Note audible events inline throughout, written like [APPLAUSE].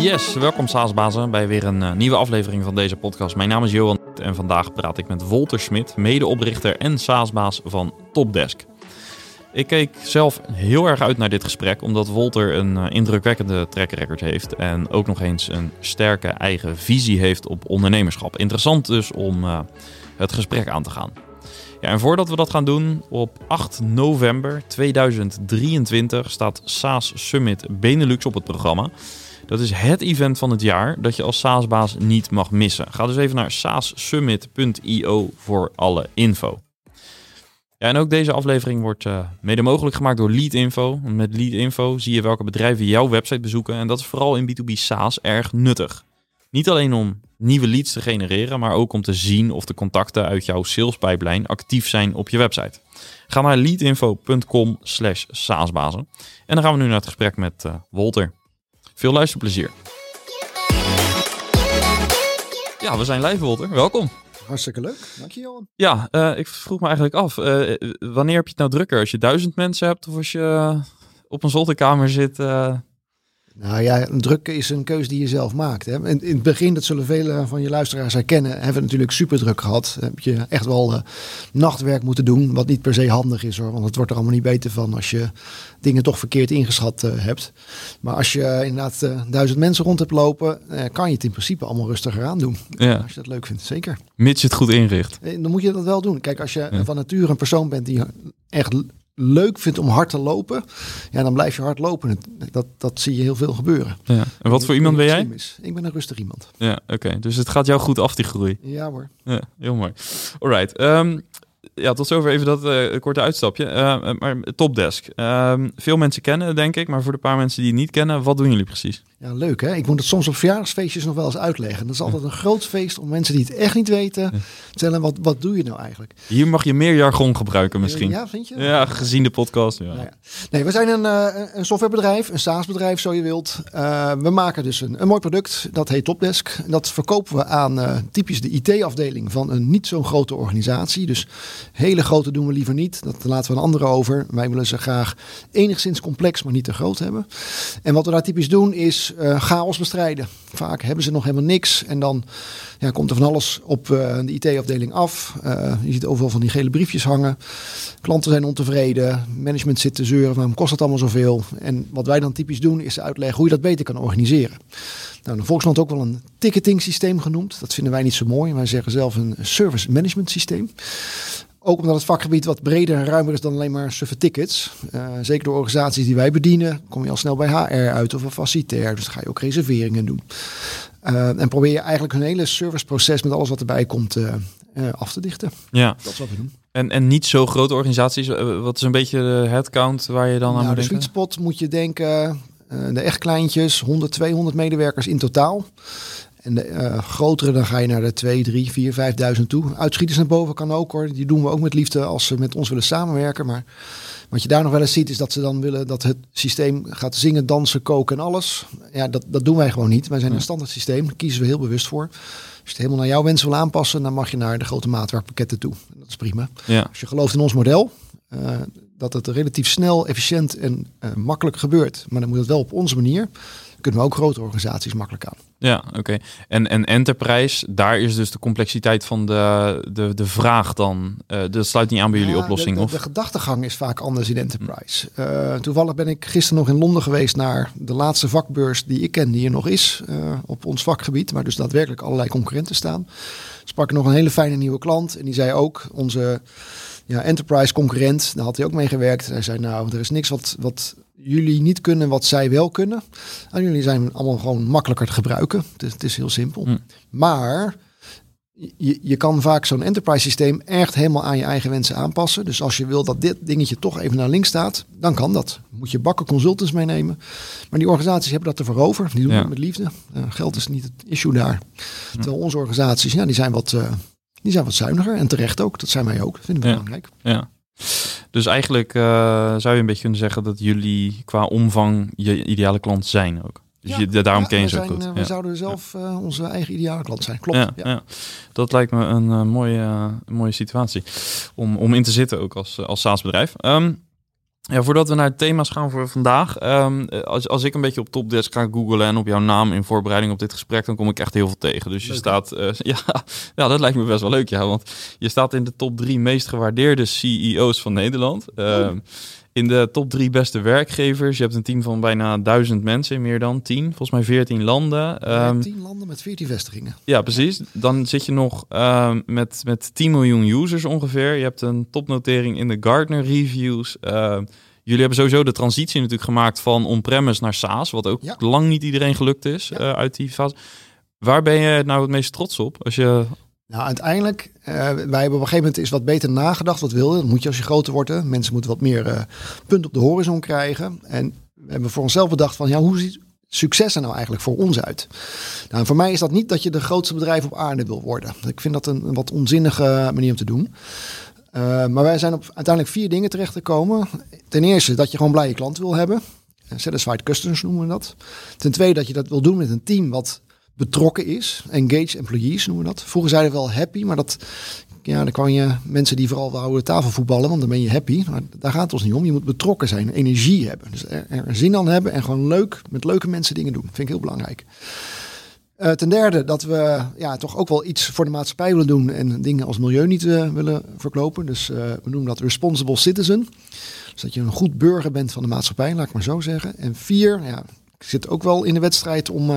Yes, welkom SaaSbazen bij weer een uh, nieuwe aflevering van deze podcast. Mijn naam is Johan en vandaag praat ik met Wolter Smit, medeoprichter en SaaSbaas van Topdesk. Ik keek zelf heel erg uit naar dit gesprek, omdat Wolter een uh, indrukwekkende track record heeft en ook nog eens een sterke eigen visie heeft op ondernemerschap. Interessant dus om uh, het gesprek aan te gaan. Ja, en voordat we dat gaan doen, op 8 november 2023 staat SaaS Summit Benelux op het programma. Dat is het event van het jaar dat je als SaaS-baas niet mag missen. Ga dus even naar saassummit.io voor alle info. Ja, en ook deze aflevering wordt uh, mede mogelijk gemaakt door Leadinfo. Met Leadinfo zie je welke bedrijven jouw website bezoeken. En dat is vooral in B2B SaaS erg nuttig. Niet alleen om nieuwe leads te genereren, maar ook om te zien of de contacten uit jouw salespipeline actief zijn op je website. Ga naar leadinfo.com slash saasbazen. En dan gaan we nu naar het gesprek met uh, Wolter. Veel luisterplezier. Ja, we zijn live, Wolter. Welkom. Hartstikke leuk. Dank je, Johan. Ja, uh, ik vroeg me eigenlijk af. Uh, wanneer heb je het nou drukker? Als je duizend mensen hebt of als je op een zolderkamer zit... Nou ja, druk is een keuze die je zelf maakt. Hè. In, in het begin, dat zullen velen van je luisteraars herkennen, hebben we natuurlijk super druk gehad. Heb je echt wel uh, nachtwerk moeten doen, wat niet per se handig is hoor. Want het wordt er allemaal niet beter van als je dingen toch verkeerd ingeschat uh, hebt. Maar als je inderdaad uh, duizend mensen rond hebt lopen, kan je het in principe allemaal rustiger aan doen. Ja. Als je dat leuk vindt, zeker. Mits je het goed inricht. Dan moet je dat wel doen. Kijk, als je ja. van nature een persoon bent die echt leuk vindt om hard te lopen, ja, dan blijf je hard lopen. Dat, dat zie je heel veel gebeuren. Ja. En wat voor iemand ben jij? Ik ben een rustig iemand. Ja, oké. Dus het gaat jou goed af, die groei. Ja hoor. Ja, heel mooi. Alright. Um, ja, tot zover even dat uh, korte uitstapje. Uh, maar Topdesk. Uh, veel mensen kennen denk ik, maar voor de paar mensen die het niet kennen, wat doen jullie precies? Ja, leuk hè. Ik moet het soms op verjaardagsfeestjes nog wel eens uitleggen. Dat is altijd een groot feest om mensen die het echt niet weten, te vertellen wat, wat doe je nou eigenlijk. Hier mag je meer jargon gebruiken misschien. Ja, vind je? Ja, gezien de podcast. Ja. Nou ja. Nee, we zijn een, een softwarebedrijf, een SaaS-bedrijf zo je wilt. We maken dus een, een mooi product, dat heet Topdesk. Dat verkopen we aan typisch de IT-afdeling van een niet zo'n grote organisatie. Dus hele grote doen we liever niet. Dat laten we een andere over. Wij willen ze graag enigszins complex, maar niet te groot hebben. En wat we daar typisch doen is uh, chaos bestrijden. Vaak hebben ze nog helemaal niks en dan ja, komt er van alles op uh, de IT-afdeling af. Uh, je ziet overal van die gele briefjes hangen. Klanten zijn ontevreden, management zit te zeuren, waarom kost het allemaal zoveel? En wat wij dan typisch doen is uitleggen hoe je dat beter kan organiseren. Nou, de Volksland ook wel een ticketing systeem genoemd. Dat vinden wij niet zo mooi. Wij zeggen zelf een service management systeem. Ook omdat het vakgebied wat breder en ruimer is dan alleen maar suffe tickets. Uh, zeker door organisaties die wij bedienen, kom je al snel bij HR uit of een facilitair. Dus dan ga je ook reserveringen doen. Uh, en probeer je eigenlijk hun hele serviceproces met alles wat erbij komt uh, af te dichten. Ja. Dat is wat we doen. En, en niet zo grote organisaties. Wat is een beetje de headcount waar je dan nou, aan moet de denken? sweet spot moet je denken, de echt kleintjes, 100, 200 medewerkers in totaal. En de uh, grotere, dan ga je naar de 2, 3, 4, 5.000 toe. Uitschieters naar boven kan ook hoor. Die doen we ook met liefde als ze met ons willen samenwerken. Maar wat je daar nog wel eens ziet, is dat ze dan willen dat het systeem gaat zingen, dansen, koken en alles. Ja, dat, dat doen wij gewoon niet. Wij zijn een standaard systeem. Daar kiezen we heel bewust voor. Als je het helemaal naar jouw wensen wil aanpassen, dan mag je naar de grote maatwerkpakketten toe. Dat is prima. Ja. Als je gelooft in ons model, uh, dat het relatief snel, efficiënt en uh, makkelijk gebeurt. Maar dan moet het wel op onze manier. Kunnen we ook grote organisaties makkelijk aan. Ja, oké. Okay. En, en enterprise, daar is dus de complexiteit van de, de, de vraag dan. Uh, dat sluit niet aan bij jullie ja, oplossing, de, de, of? De gedachtegang is vaak anders in enterprise. Uh, toevallig ben ik gisteren nog in Londen geweest naar de laatste vakbeurs die ik ken, die er nog is op ons vakgebied. Maar dus daadwerkelijk allerlei concurrenten staan. Sprak nog een hele fijne nieuwe klant en die zei ook, onze ja, enterprise concurrent, daar had hij ook mee gewerkt. Hij zei nou, er is niks wat, wat jullie niet kunnen wat zij wel kunnen. En jullie zijn allemaal gewoon makkelijker te gebruiken. Het is, het is heel simpel. Hm. Maar je, je kan vaak zo'n enterprise systeem echt helemaal aan je eigen wensen aanpassen. Dus als je wil dat dit dingetje toch even naar links staat, dan kan dat. Moet je bakken consultants meenemen. Maar die organisaties hebben dat ervoor over. Die doen Ja. het met liefde. Uh, geld is niet het issue daar. Terwijl onze organisaties, ja, die zijn wat, uh, die zijn wat zuiniger. En terecht ook. Dat zijn wij ook. Dat vinden we Ja. belangrijk. Ja. Dus eigenlijk eh, zou je een beetje kunnen zeggen dat jullie qua omvang je ideale klant zijn ook. Dus Ja. je, daarom Ja, ken je ze goed. eh, we Ja. zouden zelf eh, onze eigen ideale klant zijn. Klopt. Ja, dat lijkt me een mooie, mooie situatie om, om in te zitten ook als, als SaaS-bedrijf. Ehm, Ja, voordat we naar het thema's gaan voor vandaag. ehm, als, als ik een beetje op Topdesk ga googlen en op jouw naam in voorbereiding op dit gesprek, dan kom ik echt heel veel tegen. Dus je Leuk, staat, eh, [LAUGHS] ja, ja, dat lijkt me best wel leuk, ja. Want je staat in de top drie meest gewaardeerde CEO's van Nederland. Ehm, In de top drie beste werkgevers. Je hebt een team van bijna duizend mensen in meer dan tien, volgens mij veertien landen. Tien landen met 14 vestigingen. ja, precies. Dan zit je nog ehm, met, met 10 miljoen users ongeveer. Je hebt een topnotering in de Gartner Reviews. Ehm, jullie hebben sowieso de transitie natuurlijk gemaakt van on-premise naar SaaS, wat ook Ja. lang niet iedereen gelukt is Ja. eh, uit die fase. Waar ben je nou het meest trots op? Als je, Nou, uiteindelijk, eh, wij hebben op een gegeven moment eens wat beter nagedacht. Wat wil je? Dat moet je als je groter wordt. Mensen moeten wat meer eh punt op de horizon krijgen. En we hebben voor onszelf bedacht van, ja, hoe ziet succes er nou eigenlijk voor ons uit? Nou, voor mij is dat niet dat je de grootste bedrijf op aarde wil worden. Ik vind dat een, wat onzinnige manier om te doen. Eh, maar wij zijn op uiteindelijk vier dingen terechtgekomen. Ten eerste dat je gewoon blije klanten wil hebben. Satisfied customers noemen we dat. Ten tweede dat je dat wil doen met een team wat betrokken is. Engaged employees noemen we dat. Vroeger zeiden we wel happy, maar dat, ja, dan kan je mensen die vooral houden tafelvoetballen, want dan ben je happy. Maar daar gaat het ons niet om. Je moet betrokken zijn, energie hebben. Dus er, er zin aan hebben en gewoon leuk met leuke mensen dingen doen. Vind ik heel belangrijk. Eh, ten derde dat we ja, toch ook wel iets voor de maatschappij willen doen en dingen als milieu niet eh, willen verklopen. Dus eh, we noemen dat responsible citizen. Dus dat je een goed burger bent van de maatschappij, laat ik maar zo zeggen. En vier, ja, ik zit ook wel in de wedstrijd om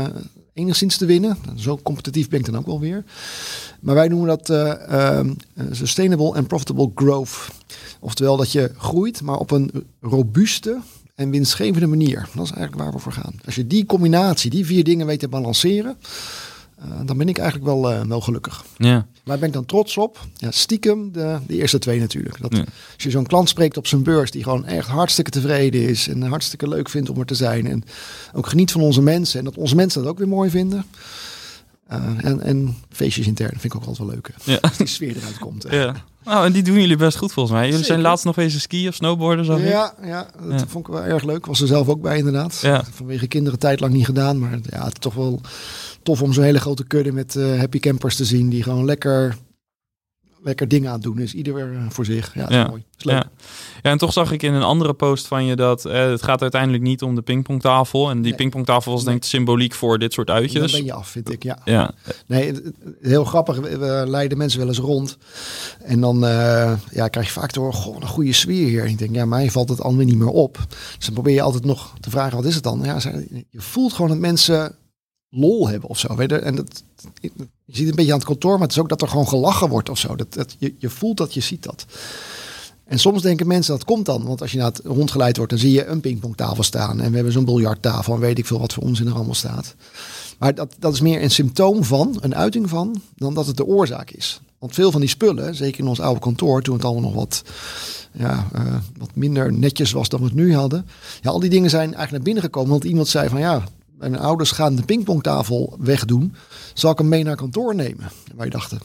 enigszins te winnen. Zo competitief ben ik dan ook wel weer. Maar wij noemen dat eh, ehm, eh, sustainable and profitable growth. Oftewel dat je groeit, maar op een robuuste en winstgevende manier. Dat is eigenlijk waar we voor gaan. Als je die combinatie, die vier dingen weet te balanceren, eh, dan ben ik eigenlijk wel, eh, wel gelukkig. ja, Waar ben ik dan trots op? Ja, stiekem de, de eerste twee natuurlijk. Dat, Ja. Als je zo'n klant spreekt op zijn beurs die gewoon echt hartstikke tevreden is en hartstikke leuk vindt om er te zijn en ook geniet van onze mensen en dat onze mensen dat ook weer mooi vinden. Eh, en, en feestjes intern vind ik ook altijd wel leuk. hè. ja. Als die sfeer eruit komt. hè. ja. Nou, en die doen jullie best goed volgens mij. Jullie zijn laatst nog eens skiën of snowboarden, ik. Ja, ja, dat Ja. vond ik wel erg leuk. Was er zelf ook bij inderdaad. Ja. Vanwege kinderen tijd lang niet gedaan. Maar ja, het is toch wel tof om zo'n hele grote kudde met eh, happy campers te zien. Die gewoon lekker, lekker dingen aan het doen is. Ieder eh, voor zich. Ja, dat is Ja. mooi. Dat is leuk. Ja. ja, en toch zag ik in een andere post van je dat eh, het gaat uiteindelijk niet om de pingpongtafel. En die Nee. pingpongtafel was denk ik symboliek voor dit soort Dan uitjes. ben je af, vind ik. Ja. Ja, Nee, heel grappig. We, leiden mensen wel eens rond. En dan ja, krijg je vaak te horen, goh, een goede sfeer hier. En ik denk, ja, mij valt het alweer niet meer op. Dus dan probeer je altijd nog te vragen, wat is het dan? Ja, je voelt gewoon dat mensen lol hebben of zo. Je? En dat, je ziet het een beetje aan het kantoor, maar het is ook dat er gewoon gelachen wordt of zo. Dat, dat, je, je voelt dat, je ziet dat. En soms denken mensen dat komt dan. Want als je naar het rondgeleid wordt, dan zie je een pingpongtafel staan. En we hebben zo'n biljarttafel en weet ik veel wat voor onzin er allemaal staat. Maar dat, dat is meer een symptoom van, een uiting van, dan dat het de oorzaak is. Want veel van die spullen, zeker in ons oude kantoor, toen het allemaal nog wat, ja, eh, wat minder netjes was dan we het nu hadden. Ja, al die dingen zijn eigenlijk naar binnen gekomen. Want iemand zei van ja, mijn ouders gaan de pingpongtafel wegdoen. Zal ik hem mee naar kantoor nemen? En wij dachten,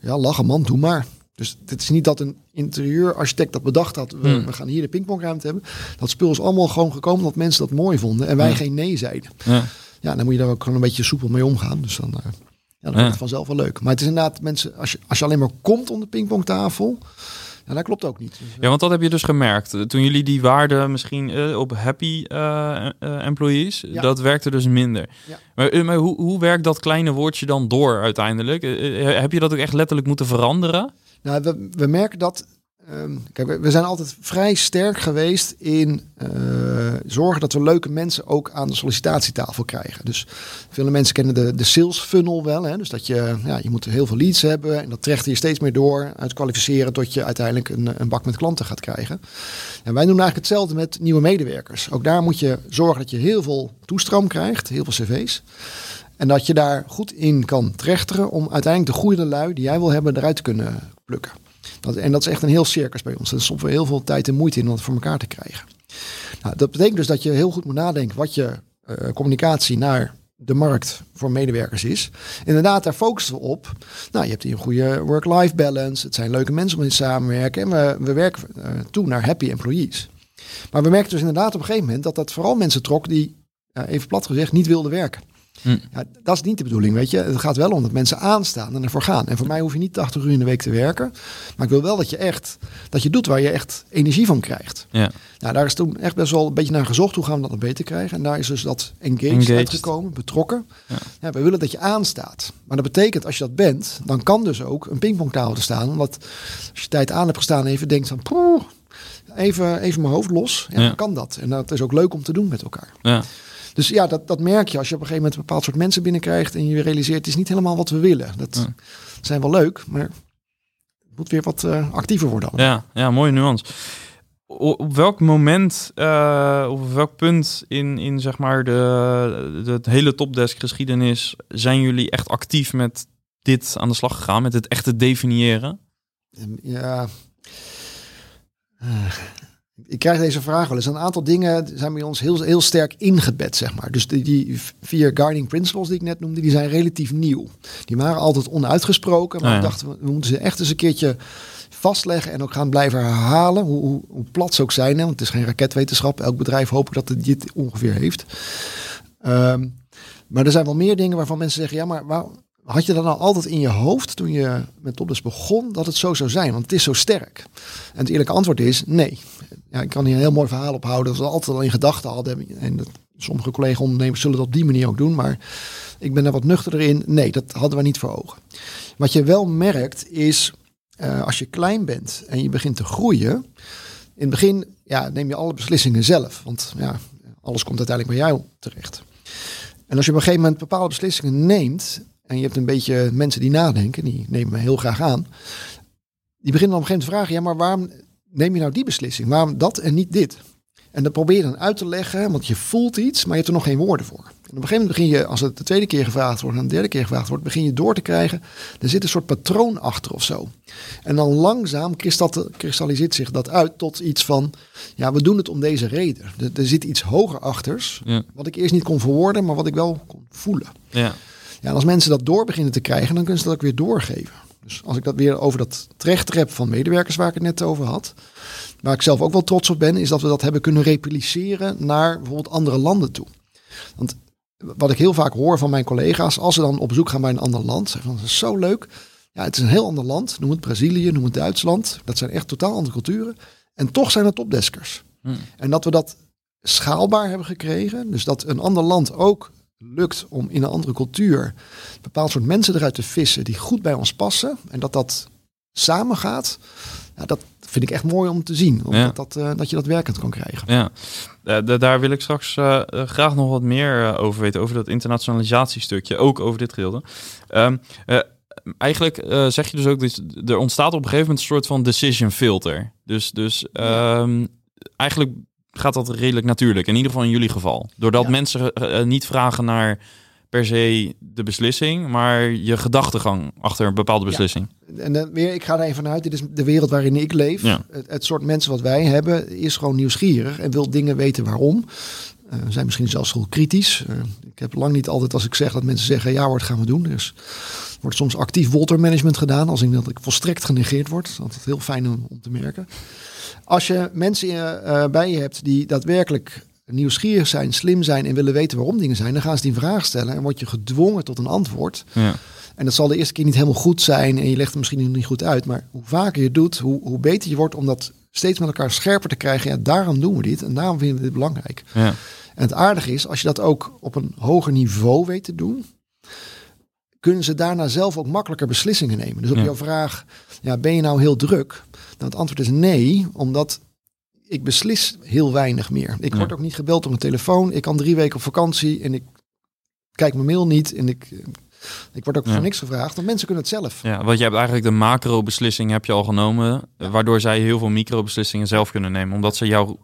ja, lachen man, doe maar. Dus het is niet dat een interieurarchitect dat bedacht had. We, Hmm. we gaan hier de pingpongruimte hebben. Dat spul is allemaal gewoon gekomen dat mensen dat mooi vonden. En wij Ja. geen nee zeiden. ja. Ja, dan moet je daar ook gewoon een beetje soepel mee omgaan. Dus dan, eh, ja, dan wordt het vanzelf wel leuk. Maar het is inderdaad, mensen, als je, als je alleen maar komt om de pingpongtafel, ja, dat klopt ook niet. Dus, Ja, want dat heb je dus gemerkt. Toen jullie die waarde misschien eh, op happy eh, eh, employees, Ja. dat werkte dus minder. Ja. Maar, maar hoe, hoe werkt dat kleine woordje dan door uiteindelijk? Heb je dat ook echt letterlijk moeten veranderen? Nou, we, we merken dat. Ehm, kijk, we, zijn altijd vrij sterk geweest in eh, zorgen dat we leuke mensen ook aan de sollicitatietafel krijgen. Dus veel mensen kennen de, de sales funnel wel. Hè? Dus dat je, ja, je moet heel veel leads hebben en dat trecht je steeds meer door. Uitkwalificeren tot je uiteindelijk een, een bak met klanten gaat krijgen. En wij doen eigenlijk hetzelfde met nieuwe medewerkers. Ook daar moet je zorgen dat je heel veel toestroom krijgt, heel veel cv's. En dat je daar goed in kan trechteren om uiteindelijk de goede lui die jij wil hebben eruit te kunnen plukken. En dat is echt een heel circus bij ons. Er stoppen we heel veel tijd en moeite in om dat voor elkaar te krijgen. Nou, dat betekent dus dat je heel goed moet nadenken wat je eh, communicatie naar de markt voor medewerkers is. Inderdaad, daar focussen we op. Nou, je hebt hier een goede work-life balance. Het zijn leuke mensen om in te samenwerken. En we, we werken eh, toe naar happy employees. Maar we merken dus inderdaad op een gegeven moment dat dat vooral mensen trok die, eh, even plat gezegd, niet wilden werken. Hm. Ja, dat is niet de bedoeling, weet je. Het gaat wel om dat mensen aanstaan en ervoor gaan. En voor mij hoef je niet 80 uur in de week te werken. Maar ik wil wel dat je echt, dat je doet waar je echt energie van krijgt. Ja. Nou, daar is toen echt best wel een beetje naar gezocht. Hoe gaan we dat nog beter krijgen? En daar is dus dat engaged, Engaged. uitgekomen, betrokken. Ja. Ja. we willen dat je aanstaat. Maar dat betekent, als je dat bent, dan kan dus ook een pingpongtafel te staan. Omdat als je tijd aan hebt gestaan en even denkt van... Poeh, even, even mijn hoofd los. Ja, Ja. dan kan dat. En dat is ook leuk om te doen met elkaar. Ja. Dus ja, dat, dat merk je als je op een gegeven moment een bepaald soort mensen binnenkrijgt. En je realiseert, het is niet helemaal wat we willen. Dat Ja. zijn wel leuk, maar het moet weer wat eh, actiever worden. allemaal. Ja, ja, mooie nuance. O- Op welk moment, eh, of op welk punt in, in zeg maar de, de, hele topdesk geschiedenis zijn jullie echt actief met dit aan de slag gegaan, met het echte definiëren? Ja. Eh, ik krijg deze vraag wel eens. Een aantal dingen zijn bij ons heel, heel sterk ingebed, zeg maar. Dus die, die vier guiding principles die ik net noemde, die zijn relatief nieuw. Die waren altijd onuitgesproken, maar Ah, ja. we dachten, we- we moeten ze echt eens een keertje vastleggen en ook gaan blijven herhalen, hoe, hoe, hoe plat ze ook zijn. Hè? Want het is geen raketwetenschap. Elk bedrijf hoop ik dat het dit ongeveer heeft. Ehm, maar er zijn wel meer dingen waarvan mensen zeggen, ja, maar waar, had je dat nou altijd in je hoofd toen je met Topdes begon, dat het zo zou zijn? Want het is zo sterk. En het eerlijke antwoord is nee. Ja, ik kan hier een heel mooi verhaal ophouden. Dat we altijd al in gedachten hadden. En dat, sommige collega-ondernemers zullen dat op die manier ook doen. Maar ik ben er wat nuchterder in. Nee, dat hadden we niet voor ogen. Wat je wel merkt is, eh, als je klein bent en je begint te groeien. In het begin ja, neem je alle beslissingen zelf. Want ja, alles komt uiteindelijk bij jou terecht. En als je op een gegeven moment bepaalde beslissingen neemt. En je hebt een beetje mensen die nadenken, die nemen me heel graag aan. Die beginnen dan op een gegeven moment te vragen: ja, maar waarom neem je nou die beslissing? Waarom dat en niet dit? En dat probeer je dan uit te leggen, want je voelt iets, maar je hebt er nog geen woorden voor. En op een gegeven moment begin je, als het de tweede keer gevraagd wordt en de derde keer gevraagd wordt, begin je door te krijgen. Er zit een soort patroon achter of zo. En dan langzaam kristal- kristalliseert zich dat uit tot iets van, ja, we doen het om deze reden. Er, er zit iets hoger achters, Ja. wat ik eerst niet kon verwoorden, maar wat ik wel kon voelen. Ja. Ja, en als mensen dat door beginnen te krijgen, dan kunnen ze dat ook weer doorgeven. Dus als ik dat weer over dat trechter heb van medewerkers waar ik het net over had. Waar ik zelf ook wel trots op ben, is dat we dat hebben kunnen repliceren naar bijvoorbeeld andere landen toe. Want wat ik heel vaak hoor van mijn collega's, als ze dan op bezoek gaan bij een ander land, zeggen van dat is zo leuk. Ja, het is een heel ander land. Noem het Brazilië, noem het Duitsland. Dat zijn echt totaal andere culturen. En toch zijn het topdeskers. Hm. En dat we dat schaalbaar hebben gekregen. Dus dat een ander land ook lukt om in een andere cultuur een bepaald soort mensen eruit te vissen die goed bij ons passen. En dat dat samengaat. Ja, dat vind ik echt mooi om te zien. Omdat Ja. dat, eh, dat je dat werkend kan krijgen. Ja, Eh, da- daar wil ik straks eh, graag nog wat meer over weten, over dat internationalisatiestukje, ook over dit gedeelte. Ehm, eh, eigenlijk zeg je dus ook, dat er ontstaat op een gegeven moment een soort van decision filter. Dus, dus ehm, eigenlijk gaat dat redelijk natuurlijk, in ieder geval in jullie geval. Doordat Ja. mensen eh, eh, niet vragen naar per se de beslissing, maar je gedachtegang achter een bepaalde Ja. beslissing. En dan weer, ik ga er even vanuit, dit is de wereld waarin ik leef. Ja. Het, het soort mensen wat wij hebben is gewoon nieuwsgierig en wil dingen weten waarom. Eh, we zijn misschien zelfs heel kritisch. Eh, ik heb lang niet altijd als ik zeg dat mensen zeggen ja hoor, dat gaan we doen. Dus er wordt soms actief Walter management gedaan als ik dat ik volstrekt genegeerd word. Dat is altijd heel fijn om, om te merken. Als je mensen eh, eh, bij je hebt die daadwerkelijk nieuwsgierig zijn, slim zijn en willen weten waarom dingen zijn, dan gaan ze die vraag stellen en word je gedwongen tot een antwoord. Ja. En dat zal de eerste keer niet helemaal goed zijn en je legt het misschien niet goed uit. Maar hoe vaker je het doet, hoe, hoe beter je wordt om dat steeds met elkaar scherper te krijgen. Ja, daarom doen we dit en daarom vinden we dit belangrijk. Ja. En het aardige is, als je dat ook op een hoger niveau weet te doen, kunnen ze daarna zelf ook makkelijker beslissingen nemen. Dus op Ja. jouw vraag, ja, ben je nou heel druk? Dan het antwoord is nee, omdat ik beslis heel weinig meer. Ik Ja. word ook niet gebeld op mijn telefoon. Ik kan drie weken op vakantie en ik kijk mijn mail niet. En ik, ik word ook Ja. voor niks gevraagd. Want mensen kunnen het zelf. Ja, want je hebt eigenlijk de macro-beslissing heb je al genomen, waardoor zij heel veel micro-beslissingen zelf kunnen nemen, omdat ze jou,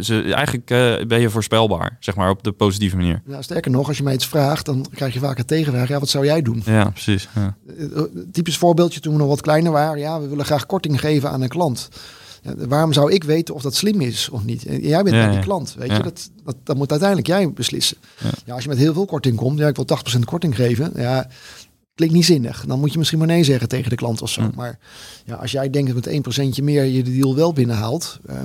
ze, eigenlijk eh, ben je voorspelbaar, zeg maar, op de positieve manier. Nou, sterker nog, als je mij iets vraagt, dan krijg je vaak een tegenvraag. Ja, wat zou jij doen? Ja, precies. Ja. Eh, eh, typisch voorbeeldje toen we nog wat kleiner waren. Ja, we willen graag korting geven aan een klant. Waarom zou ik weten of dat slim is of niet? En Jij bent Ja, bij die ja. klant, weet Ja. je. Dat, dat, dat moet uiteindelijk jij beslissen. Ja. Ja. als je met heel veel korting komt, ja, ik wil 80% korting geven. Ja, klinkt niet zinnig. Dan moet je misschien maar nee zeggen tegen de klant of zo. Maar ja, als jij denkt dat met 1% meer je de deal wel binnenhaalt. eh,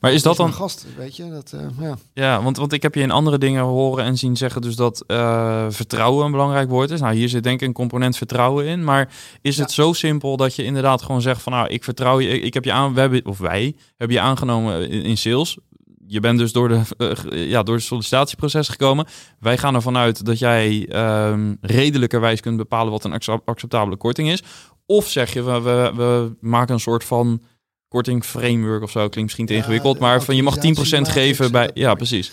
Maar is dat een dan... gast, weet je? Dat, eh, ja. Ja, want, want ik heb je in andere dingen horen en zien zeggen dus dat eh, vertrouwen een belangrijk woord is. Nou, hier zit denk ik een component vertrouwen in. Maar is het zo simpel dat je inderdaad gewoon zegt van nou, ik vertrouw je, ik, heb je aan, we hebben, of wij hebben je aangenomen in, in sales. Je bent dus door, de, eh, ja, door het sollicitatieproces gekomen. Wij gaan ervan uit dat jij ehm, redelijkerwijs kunt bepalen wat een accept- acceptabele korting is. Of zeg je, we, we, we maken een soort van korting framework of zo. Klinkt misschien te ingewikkeld, maar van je mag 10% autorisatiematrix, geven bij... Ja, precies.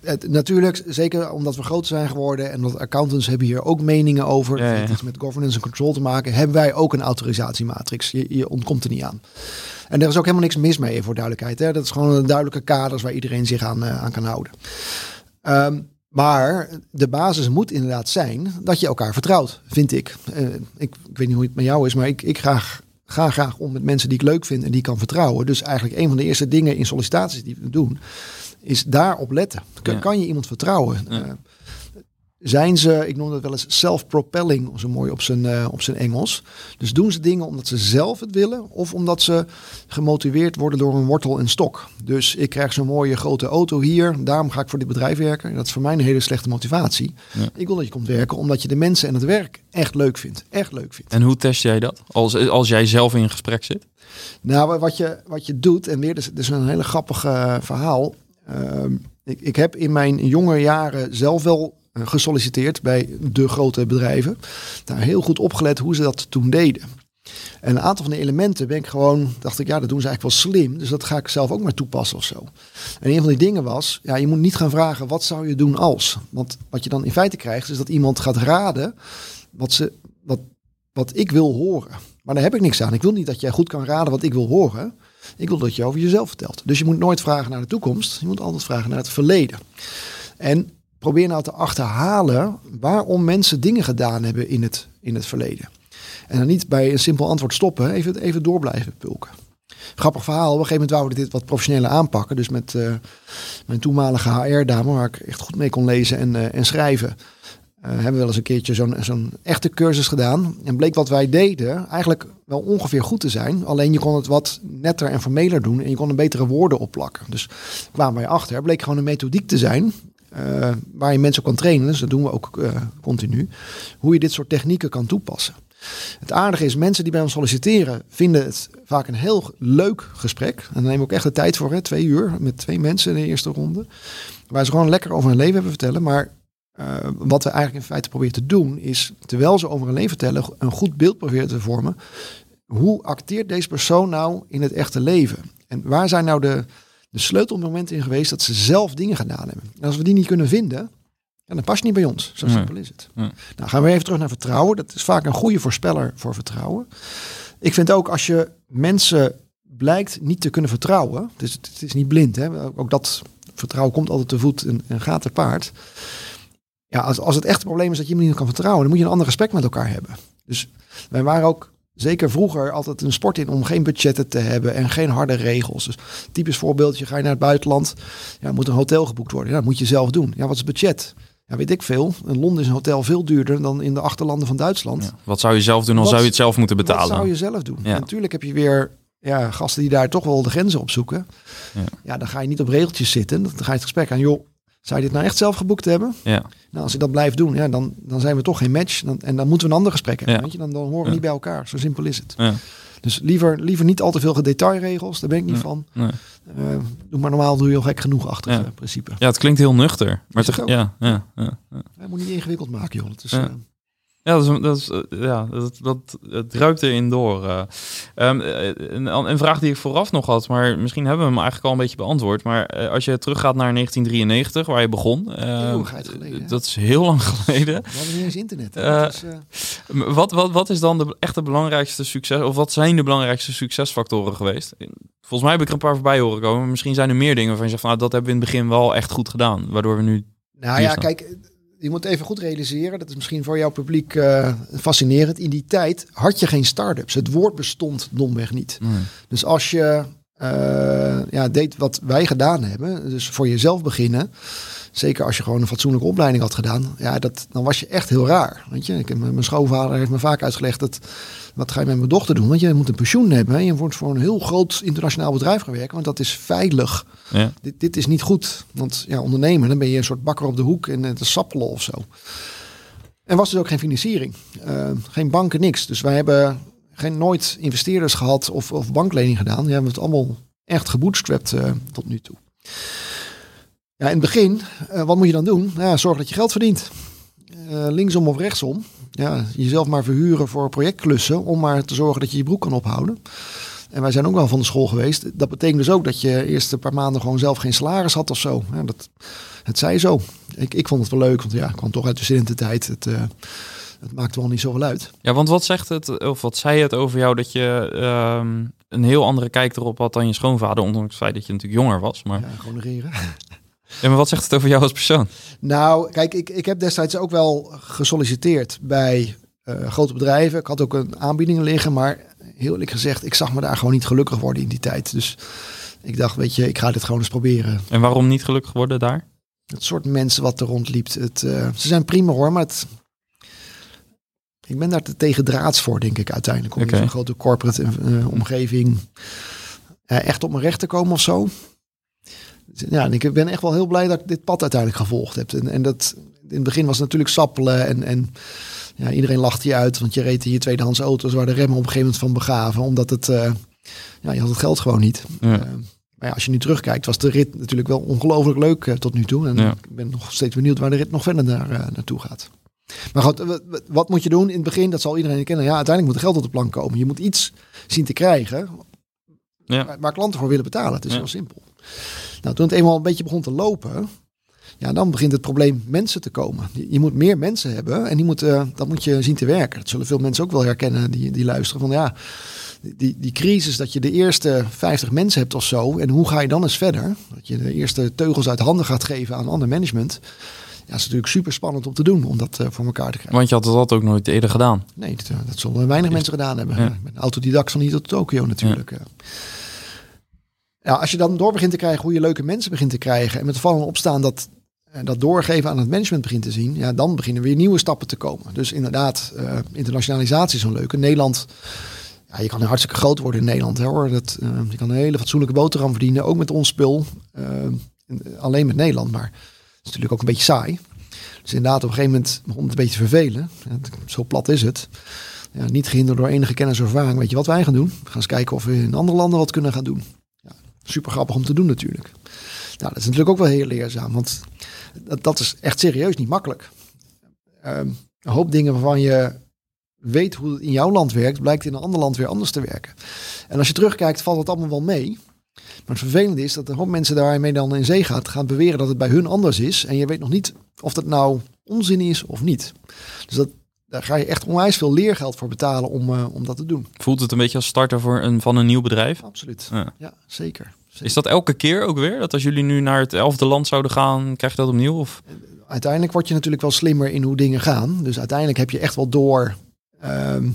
Het, natuurlijk, zeker omdat we groot zijn geworden en dat accountants hebben hier ook meningen over. Ja, ja. iets met governance en control te maken. Hebben wij ook een autorisatiematrix. Je, je ontkomt er niet aan. En er is ook helemaal niks mis mee, voor duidelijkheid. Hè. Dat is gewoon een duidelijke kaders waar iedereen zich aan, eh, aan kan houden. Ehm, maar de basis moet inderdaad zijn dat je elkaar vertrouwt, vind ik. Eh, ik. Ik weet niet hoe het met jou is, maar ik, ik graag, ga graag om met mensen die ik leuk vind en die ik kan vertrouwen. Dus eigenlijk een van de eerste dingen in sollicitaties die we doen, is daarop letten. Kan, Ja. kan je iemand vertrouwen? Ja. Zijn ze, ik noem dat wel eens self-propelling, zo mooi op zijn, eh, op zijn Engels. Dus doen ze dingen omdat ze zelf het willen of omdat ze gemotiveerd worden door een wortel en stok. Dus ik krijg zo'n mooie grote auto hier, daarom ga ik voor dit bedrijf werken. Dat is voor mij een hele slechte motivatie. Ja. Ik wil dat je komt werken omdat je de mensen en het werk echt leuk vindt. Echt leuk vindt. En hoe test jij dat? Als, als jij zelf in gesprek zit? Nou, wat je, wat je doet, en weer, dus, dus een hele grappig eh, verhaal. Ehm, ik, ik heb in mijn jonge jaren zelf wel gesolliciteerd bij de grote bedrijven. Daar heel goed opgelet hoe ze dat toen deden. En een aantal van de elementen ben ik gewoon, dacht ik, ja, dat doen ze eigenlijk wel slim. Dus dat ga ik zelf ook maar toepassen of zo. En een van die dingen was, ja, je moet niet gaan vragen, wat zou je doen als? Want wat je dan in feite krijgt, is dat iemand gaat raden wat, ze, wat, wat ik wil horen. Maar daar heb ik niks aan. Ik wil niet dat jij goed kan raden wat ik wil horen. Ik wil dat je over jezelf vertelt. Dus je moet nooit vragen naar de toekomst. Je moet altijd vragen naar het verleden. En probeer nou te achterhalen waarom mensen dingen gedaan hebben in het, in het verleden. En dan niet bij een simpel antwoord stoppen, even, even door blijven pulken. Grappig verhaal. Op een gegeven moment wouden we dit wat professioneler aanpakken. Dus met eh, mijn toenmalige HR-dame, waar ik echt goed mee kon lezen en, eh, en schrijven. eh, hebben we wel eens een keertje zo'n zo'n echte cursus gedaan. En bleek wat wij deden eigenlijk wel ongeveer goed te zijn. Alleen je kon het wat netter en formeler doen. En je kon er betere woorden opplakken. Dus kwamen wij achter. Bleek gewoon een methodiek te zijn. Eh, waar je mensen kan trainen. Dus dat doen we ook eh, continu. Hoe je dit soort technieken kan toepassen. Het aardige is, mensen die bij ons solliciteren vinden het vaak een heel leuk gesprek. En daar nemen we ook echt de tijd voor, hè? twee uur met twee mensen in de eerste ronde. Waar ze gewoon lekker over hun leven hebben vertellen. Maar eh, wat we eigenlijk in feite proberen te doen, is terwijl ze over hun leven vertellen, een goed beeld proberen te vormen. Hoe acteert deze persoon nou in het echte leven? En waar zijn nou de, de sleutelmomenten in geweest dat ze zelf dingen gedaan hebben? En als we die niet kunnen vinden, ja, dan pas je niet bij ons. Zo simpel is het. Nou, gaan we even terug naar vertrouwen. Dat is vaak een goede voorspeller voor vertrouwen. Ik vind ook als je mensen blijkt niet te kunnen vertrouwen, dus het, is niet blind, hè? ook dat vertrouwen komt altijd te voet en, en gaat te paard. Ja, als, als het echt een probleem is dat je iemand niet kan vertrouwen, dan moet je een ander respect met elkaar hebben. Dus wij waren ook zeker vroeger altijd een sport in om geen budgetten te hebben en geen harde regels. Dus typisch voorbeeldje, ga je naar het buitenland, ja, moet een hotel geboekt worden. Ja, dat moet je zelf doen. Ja, wat is het budget? Ja, weet ik veel. In Londen is een hotel veel duurder dan in de achterlanden van Duitsland. Ja. Wat zou je zelf doen? Dan Wat- zou je het zelf moeten Wat betalen. zou je zelf doen? Ja. Natuurlijk heb je weer ja, gasten die daar toch wel de grenzen op zoeken. Ja. Ja. dan ga je niet op regeltjes zitten. Dan ga je het gesprek aan, joh, zou je dit nou echt zelf geboekt hebben? Ja. Nou, als je dat blijft doen, ja, dan, dan zijn we toch geen match. Dan, en dan moeten we een ander gesprek hebben. Ja. Weet je? Dan, dan horen we Ja. niet bij elkaar. Zo simpel is het. Ja. Dus liever, liever niet al te veel detailregels. Daar ben ik niet van. Nee. Eh, doe maar normaal, doe je al gek genoeg achter Ja. het principe. ja, het klinkt heel nuchter. Maar te- ja, ja, ja, ja. Je moet niet ingewikkeld maken, joh. Het is, Ja. Ja, dat, is, dat, is, eh, ja dat, dat, het ruikt erin door. Ehm, eh, een, een vraag die ik vooraf nog had, maar misschien hebben we hem eigenlijk al een beetje beantwoord. Maar als je teruggaat naar 1993, waar je begon. eh, geleden, hè? Dat is heel lang geleden. we hadden niet eens internet. Wat, wat, wat is dan de echte belangrijkste succes, of wat zijn de belangrijkste succesfactoren geweest? Volgens mij heb ik er een paar voorbij horen komen. Misschien zijn er meer dingen waarvan je zegt van, nou, dat hebben we in het begin wel echt goed gedaan. Waardoor we nu... Nou ja, staan. kijk, je moet even goed realiseren, dat is misschien voor jouw publiek eh, fascinerend. In die tijd had je geen start-ups. Het woord bestond domweg niet. Dus als je eh, ja, deed wat wij gedaan hebben, dus voor jezelf beginnen, Zeker als je gewoon een fatsoenlijke opleiding had gedaan. Ja, dat, dan was je echt heel raar. Weet je? Ik, heb- mijn schoonvader heeft me vaak uitgelegd dat... Wat ga je met mijn dochter doen? Want je moet een pensioen hebben. Hè? Je wordt voor een heel groot internationaal bedrijf gaan werken. Want dat is veilig. Ja. Dit, dit is niet goed. Want ja, ondernemen, dan ben je een soort bakker op de hoek en het sappelen of zo. En was dus ook geen financiering. Eh, geen banken, niks. Dus wij hebben geen, nooit investeerders gehad of, of banklening gedaan. Die hebben het allemaal echt gebootstrapped eh, tot nu toe. Ja, in het begin, eh, wat moet je dan doen? Nou, ja, zorg dat je geld verdient. Eh, linksom of rechtsom. Ja, jezelf maar verhuren voor projectklussen om maar te zorgen dat je je broek kan ophouden. En wij zijn ook wel van de school geweest. Dat betekent dus ook dat je eerst een paar maanden gewoon zelf geen salaris had of zo. Ja, dat, het zij zo. Ik, ik vond het wel leuk, want ja, ik kwam toch uit de studententijd. Het, eh het maakte wel niet zoveel uit. ja, want wat zegt het, of wat zei het over jou dat je ehm, een heel andere kijk erop had dan je schoonvader, ondanks het feit dat je natuurlijk jonger was. Maar, Ja, gewoon negeren. Ja, maar wat zegt het over jou als persoon? Nou, kijk, ik, ik heb destijds ook wel gesolliciteerd bij eh, grote bedrijven. Ik had ook een aanbiedingen liggen, maar heel eerlijk gezegd, ik zag me daar gewoon niet gelukkig worden in die tijd. Dus ik dacht, weet je, ik ga dit gewoon eens proberen. En waarom niet gelukkig worden daar? Het soort mensen wat er rondliep. Het, eh, ze zijn prima hoor, maar het, ik ben daar te tegendraads voor, denk ik uiteindelijk. Om in zo'n grote corporate eh, omgeving echt op mijn recht te komen of zo. Ja, en ik ben echt wel heel blij dat ik dit pad uiteindelijk gevolgd heb. En, en dat in het begin was het natuurlijk sappelen en, en ja, iedereen lachte je uit, want je reed in je tweedehands auto's waar de remmen op een gegeven moment van begaven, omdat het, eh, ja, je had het geld gewoon niet. Ja. Eh, maar ja, als je nu terugkijkt, was de rit natuurlijk wel ongelooflijk leuk eh, tot nu toe. En Ja. ik ben nog steeds benieuwd waar de rit nog verder naar, naartoe gaat. Maar goed, wat, moet je doen in het begin? Dat zal iedereen kennen. Ja, uiteindelijk moet er geld op de plank komen. Je moet iets zien te krijgen Ja. waar, klanten voor willen betalen. Het is heel simpel. Nou, toen het eenmaal een beetje begon te lopen, ja, dan begint het probleem mensen te komen. Je, je moet meer mensen hebben en die moeten, dat moet je zien te werken. Dat zullen veel mensen ook wel herkennen die, die luisteren. Van ja, die, die crisis dat je de eerste 50 mensen hebt of zo. En hoe ga je dan eens verder? Dat je de eerste teugels uit handen gaat geven aan ander management. Ja, is natuurlijk super spannend om te doen, om dat eh, voor elkaar te krijgen. Want je had dat ook nooit eerder gedaan. Nee, dat, eh, dat zullen weinig mensen gedaan hebben. Ja. Ik ben autodidact van hier tot Tokio natuurlijk. Ja. Als je dan door begint te krijgen hoe je leuke mensen begint te krijgen... en met vallen en opstaan dat, eh, dat doorgeven aan het management begint te zien... Ja, dan beginnen weer nieuwe stappen te komen. Dus inderdaad, eh, internationalisatie is zo'n leuke. Nederland, ja, je kan hartstikke groot worden in Nederland. Hè, hoor. Dat, eh, je kan een hele fatsoenlijke boterham verdienen, ook met ons spul. Alleen met Nederland, maar is natuurlijk ook een beetje saai. Dus inderdaad, op een gegeven moment begon het een beetje te vervelen. Zo plat is het. Ja, niet gehinderd door enige kennis of ervaring. Weet je wat wij gaan doen? We gaan eens kijken of we in andere landen wat kunnen gaan doen. Super grappig om te doen natuurlijk. Nou, dat is natuurlijk ook wel heel leerzaam. Want dat, dat is echt serieus niet makkelijk. Ehm, een hoop dingen waarvan je weet hoe het in jouw land werkt, blijkt in een ander land weer anders te werken. En als je terugkijkt, valt het allemaal wel mee. Maar het vervelende is dat een hoop mensen daarmee dan in zee gaat, gaan beweren dat het bij hun anders is. En je weet nog niet of dat nou onzin is of niet. Dus dat, daar ga je echt onwijs veel leergeld voor betalen om, eh, om dat te doen. Voelt het een beetje als starter voor een, van een nieuw bedrijf? Absoluut. Ja. Ja, zeker. zeker. Is dat elke keer ook weer? Dat als jullie nu naar het elfde land zouden gaan, krijg je dat opnieuw? Of? Uiteindelijk word je natuurlijk wel slimmer in hoe dingen gaan. Dus uiteindelijk heb je echt wel door. ehm,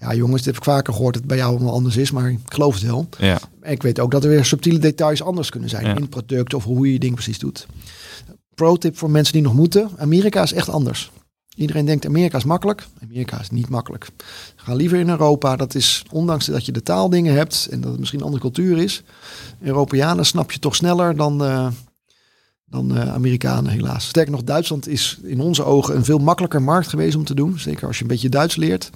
ja, jongens, dit heb ik vaker gehoord dat het bij jou allemaal anders is, maar ik geloof het wel. Ja. En ik weet ook dat er weer subtiele details anders kunnen zijn Ja. in het product of hoe je je ding precies doet. Pro tip voor mensen die nog moeten: Amerika is echt anders. Iedereen denkt Amerika is makkelijk. Amerika is niet makkelijk. Ga liever in Europa. Dat is, ondanks dat je de taaldingen hebt en dat het misschien een andere cultuur is. Europeanen snap je toch sneller dan, eh, dan eh, Amerikanen helaas. Sterker nog, Duitsland is in onze ogen een veel makkelijker markt geweest om te doen. Zeker als je een beetje Duits leert.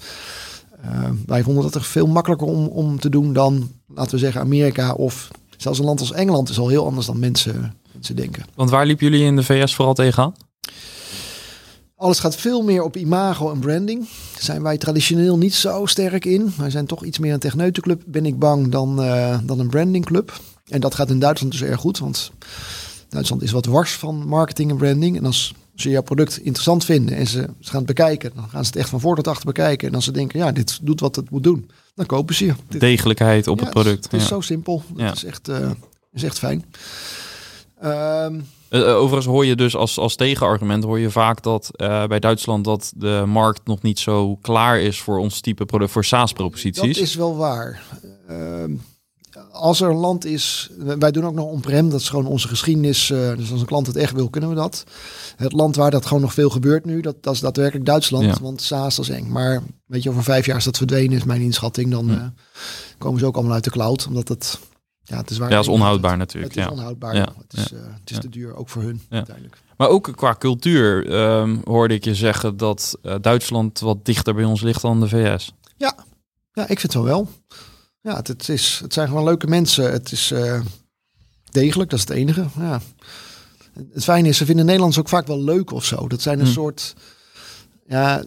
Eh, wij vonden dat er veel makkelijker om, om te doen dan, laten we zeggen, Amerika of zelfs een land als Engeland is al heel anders dan mensen, mensen denken. Want waar liepen jullie in de VS vooral tegenaan? Alles gaat veel meer op imago en branding. Daar zijn wij traditioneel niet zo sterk in. Wij zijn toch iets meer een techneutenclub, ben ik bang, dan, eh, dan een brandingclub. En dat gaat in Duitsland dus erg goed, want Duitsland is wat wars van marketing en branding. En als ze jouw product interessant vinden en ze, ze gaan het bekijken, dan gaan ze het echt van voor tot achter bekijken. En als ze denken, ja, dit doet wat het moet doen, dan kopen ze je. Degelijkheid op Ja, het product. Het is ja. zo simpel. Het Ja. is, echt, eh, is echt fijn. Ehm, Eh, overigens hoor je dus als, als tegenargument hoor je vaak dat eh, bij Duitsland dat de markt nog niet zo klaar is voor ons type product, voor dat SaaS-proposities. is wel waar. Als er een land is, wij doen ook nog on-prem, dat is gewoon onze geschiedenis. Uh, dus als een klant het echt wil, kunnen we dat. Het land waar dat gewoon nog veel gebeurt nu, dat, dat is daadwerkelijk Duitsland. Want SaaS dat is eng. Maar weet je, over vijf jaar is dat verdwenen, is mijn inschatting. Dan uh, komen ze ook allemaal uit de cloud. Omdat het, ja, het is waar. Ja, is onhoudbaar natuurlijk. Het is ja. onhoudbaar. Ja. Het is, uh, het is te duur, ook voor hun uiteindelijk. Maar ook qua cultuur um, hoorde ik je zeggen dat Duitsland wat dichter bij ons ligt dan de VS. Ja, ja ik vind het wel. Ja, het, het, is, het zijn gewoon leuke mensen. Het is uh, degelijk, dat is het enige. Ja. Het fijne is, ze vinden Nederlands ook vaak wel leuk of zo. Dat zijn een hm. soort... Ja,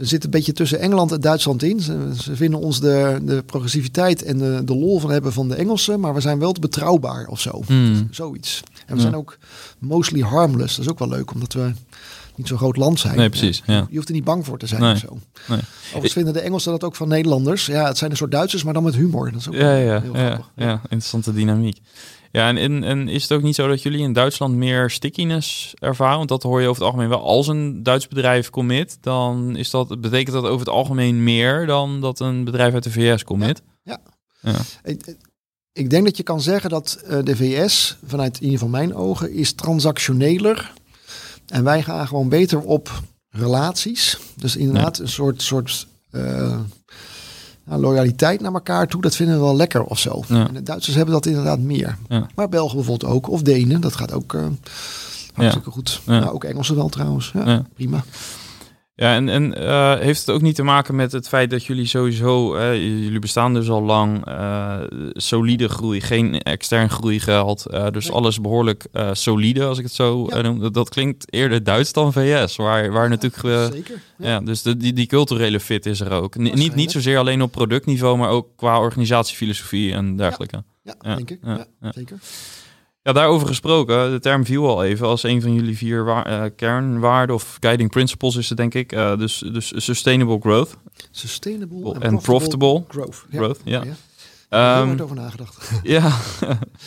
we zitten een beetje tussen Engeland en Duitsland in. Ze, ze vinden ons de, de progressiviteit en de, de lol van hebben van de Engelsen, maar we zijn wel te betrouwbaar of zo. Mm. Zoiets. En we zijn ook mostly harmless. Dat is ook wel leuk, omdat we niet zo'n groot land zijn. Nee, precies. Ja. Je hoeft er niet bang voor te zijn nee. of zo. Nee. Overigens vinden de Engelsen dat ook van Nederlanders. Ja, het zijn een soort Duitsers, maar dan met humor. Dat is ook ja, ja, heel ja, ja, interessante dynamiek. Ja, en, en, en, is het ook niet zo dat jullie in Duitsland meer stickiness ervaren? Want dat hoor je over het algemeen wel. Als een Duits bedrijf commit, dan is dat, betekent dat over het algemeen meer dan dat een bedrijf uit de VS commit? Ja. ja. Ik, ik, denk dat je kan zeggen dat uh, de VS, vanuit in ieder geval mijn ogen, is transactioneler en wij gaan gewoon beter op relaties. Dus inderdaad een soort, soort uh, loyaliteit naar elkaar toe. Dat vinden we wel lekker of zo. En de Duitsers hebben dat inderdaad meer. Maar Belgen bijvoorbeeld ook. Of Denen, dat gaat ook uh, hartstikke goed. Nou, ook Engelsen wel trouwens. Ja, prima. Ja, en, en uh, heeft het ook niet te maken met het feit dat jullie sowieso, uh, jullie bestaan dus al lang, uh, solide groei, geen extern groei gehad. dus nee. alles behoorlijk solide, als ik het zo ja. noem. Dat, dat, klinkt eerder Duits dan VS, waar, waar ja, natuurlijk... zeker. Ja. dus de, die, die culturele fit is er ook. N niet, niet zozeer alleen op productniveau, maar ook qua organisatiefilosofie en dergelijke. Ja, denk ik. Ja, zeker. Ja, daarover gesproken, de term viel al even als een van jullie vier uh, kernwaarden of guiding principles is het denk ik. Uh, dus, dus sustainable growth. Sustainable en profitable, growth. growth ja. ja. Daar um, over nagedacht. [LAUGHS] Ja,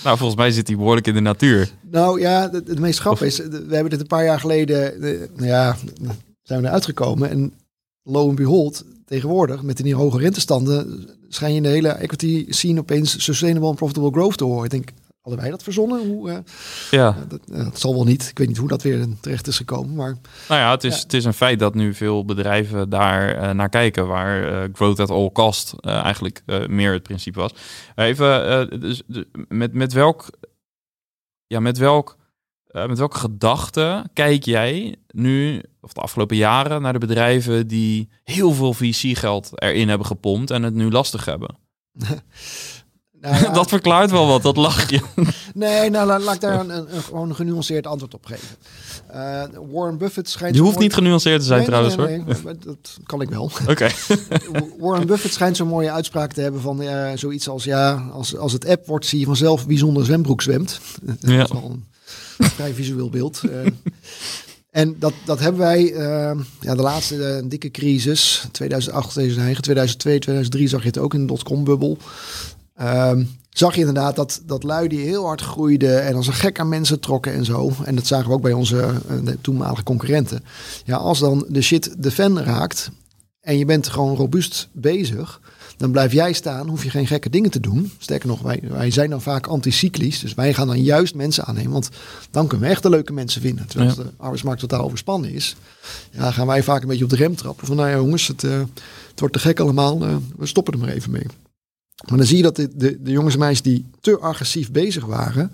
nou volgens mij zit die behoorlijk in de natuur. Nou ja, het, meest grappige is, we hebben dit een paar jaar geleden, de, nou ja, zijn we eruit gekomen en lo and behold, tegenwoordig met de nieuwe hoge rentestanden, schijn je in de hele equity scene opeens sustainable en profitable growth te horen. Ik denk, Hadden wij dat verzonnen? Hoe, uh, ja. dat, uh, dat, zal wel niet. Ik weet niet hoe dat weer terecht is gekomen. Maar, nou ja, het is, Het is een feit dat nu veel bedrijven daar naar kijken. Waar growth at all cost eigenlijk meer het principe was. Even, dus, met, met welk... Ja, met welk... met welke gedachte kijk jij nu, of de afgelopen jaren, naar de bedrijven die heel veel VC-geld erin hebben gepompt en het nu lastig hebben? [LAUGHS] Nou [LAUGHS] dat verklaart wel wat, dat lachje. [LAUGHS] nee, nou laat ik daar een, een, gewoon een genuanceerd antwoord op geven. Uh, Warren Buffett schijnt... Je hoeft niet genuanceerd te zijn nee, trouwens nee, nee, hoor. dat kan ik wel. [LAUGHS] Oké. Warren Buffett schijnt zo'n mooie uitspraak te hebben van uh, zoiets als... Ja, als, als het app wordt, zie je vanzelf wie zonder zwembroek zwemt. Dat ja. is wel een vrij visueel beeld. Uh, en dat, dat hebben wij, uh, ja, de laatste uh, dikke crisis, 2008, 2009, 2002, 2003 zag je het ook in de dotcom-bubbel. Um, zag je inderdaad dat, dat lui die heel hard groeiden en als een gek aan mensen trokken en zo. En dat zagen we ook bij onze uh, toenmalige concurrenten. Ja, als dan de shit de fan raakt en je bent gewoon robuust bezig, dan blijf jij staan, hoef je geen gekke dingen te doen. Sterker nog, wij, wij zijn dan vaak anticyclisch, dus wij gaan dan juist mensen aannemen, want dan kunnen we echt de leuke mensen vinden. Terwijl ja. de arbeidsmarkt totaal overspannen is, ja, gaan wij vaak een beetje op de rem trappen. Van nou ja jongens, het, uh, het wordt te gek allemaal, uh, we stoppen er maar even mee. Maar dan zie je dat de, de, de jongens en meisjes die te agressief bezig waren,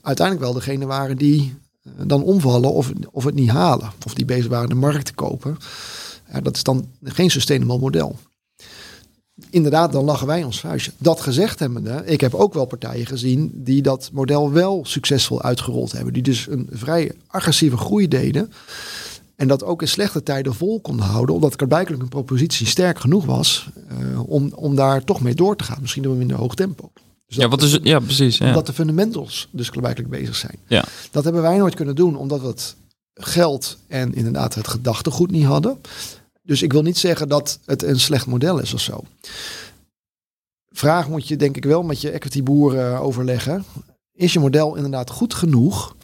uiteindelijk wel degene waren die uh, dan omvallen of, of het niet halen. Of die bezig waren de markt te kopen. Ja, dat is dan geen sustainable model. Inderdaad, dan lachen wij ons vuistje. Dat gezegd hebbende, ik heb ook wel partijen gezien die dat model wel succesvol uitgerold hebben. Die dus een vrij agressieve groei deden. En dat ook in slechte tijden vol konden houden, omdat blijkbaar een propositie sterk genoeg was uh, om, om daar toch mee door te gaan. Misschien wel minder hoog tempo. Dus ja, wat is, ja, precies. Ja. Omdat de fundamentals dus blijkbaar bezig zijn. Ja. Dat hebben wij nooit kunnen doen, omdat we het geld en inderdaad het gedachtegoed niet hadden. Dus ik wil niet zeggen dat het een slecht model is of zo. Vraag moet je denk ik wel met je equity boeren overleggen. Is je model inderdaad goed genoeg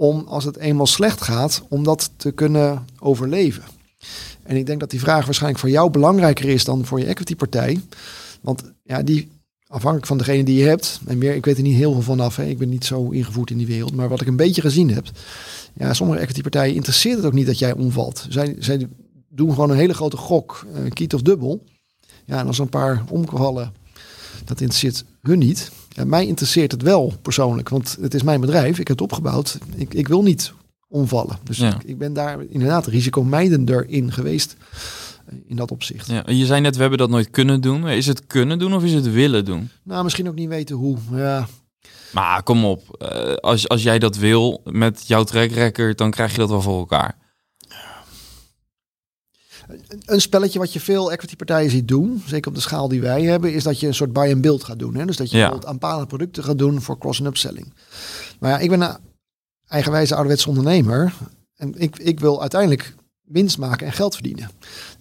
om als het eenmaal slecht gaat, om dat te kunnen overleven. En ik denk dat die vraag waarschijnlijk voor jou belangrijker is dan voor je equity partij. Want ja, die afhankelijk van degene die je hebt. En meer, ik weet er niet heel veel vanaf. Hè. Ik ben niet zo ingevoerd in die wereld. Maar wat ik een beetje gezien heb. Ja, sommige equity-partijen interesseert het ook niet dat jij omvalt. Zij, doen gewoon een hele grote gok, uh, kiet of dubbel. Ja, en als een paar omgevallen, dat interesseert hun niet. Ja, mij interesseert het wel persoonlijk, want het is mijn bedrijf. Ik heb het opgebouwd. Ik, ik wil niet omvallen. Dus Ja. ik, ik ben daar inderdaad risicomijdender in geweest. eh, In dat opzicht. Ja, je zei net, we hebben dat nooit kunnen doen. Is het kunnen doen of is het willen doen? Nou, misschien ook niet weten hoe. Ja, Maar kom op, eh, als, als jij dat wil met jouw track record, dan krijg je dat wel voor elkaar. Een spelletje wat je veel equity partijen ziet doen, zeker op de schaal die wij hebben, is dat je een soort buy and build gaat doen. Hè? Dus dat je Ja. bijvoorbeeld aanpalende producten gaat doen voor cross- en upselling. Maar ja, ik ben een eigenwijze ouderwetse ondernemer en ik, ik wil uiteindelijk winst maken en geld verdienen.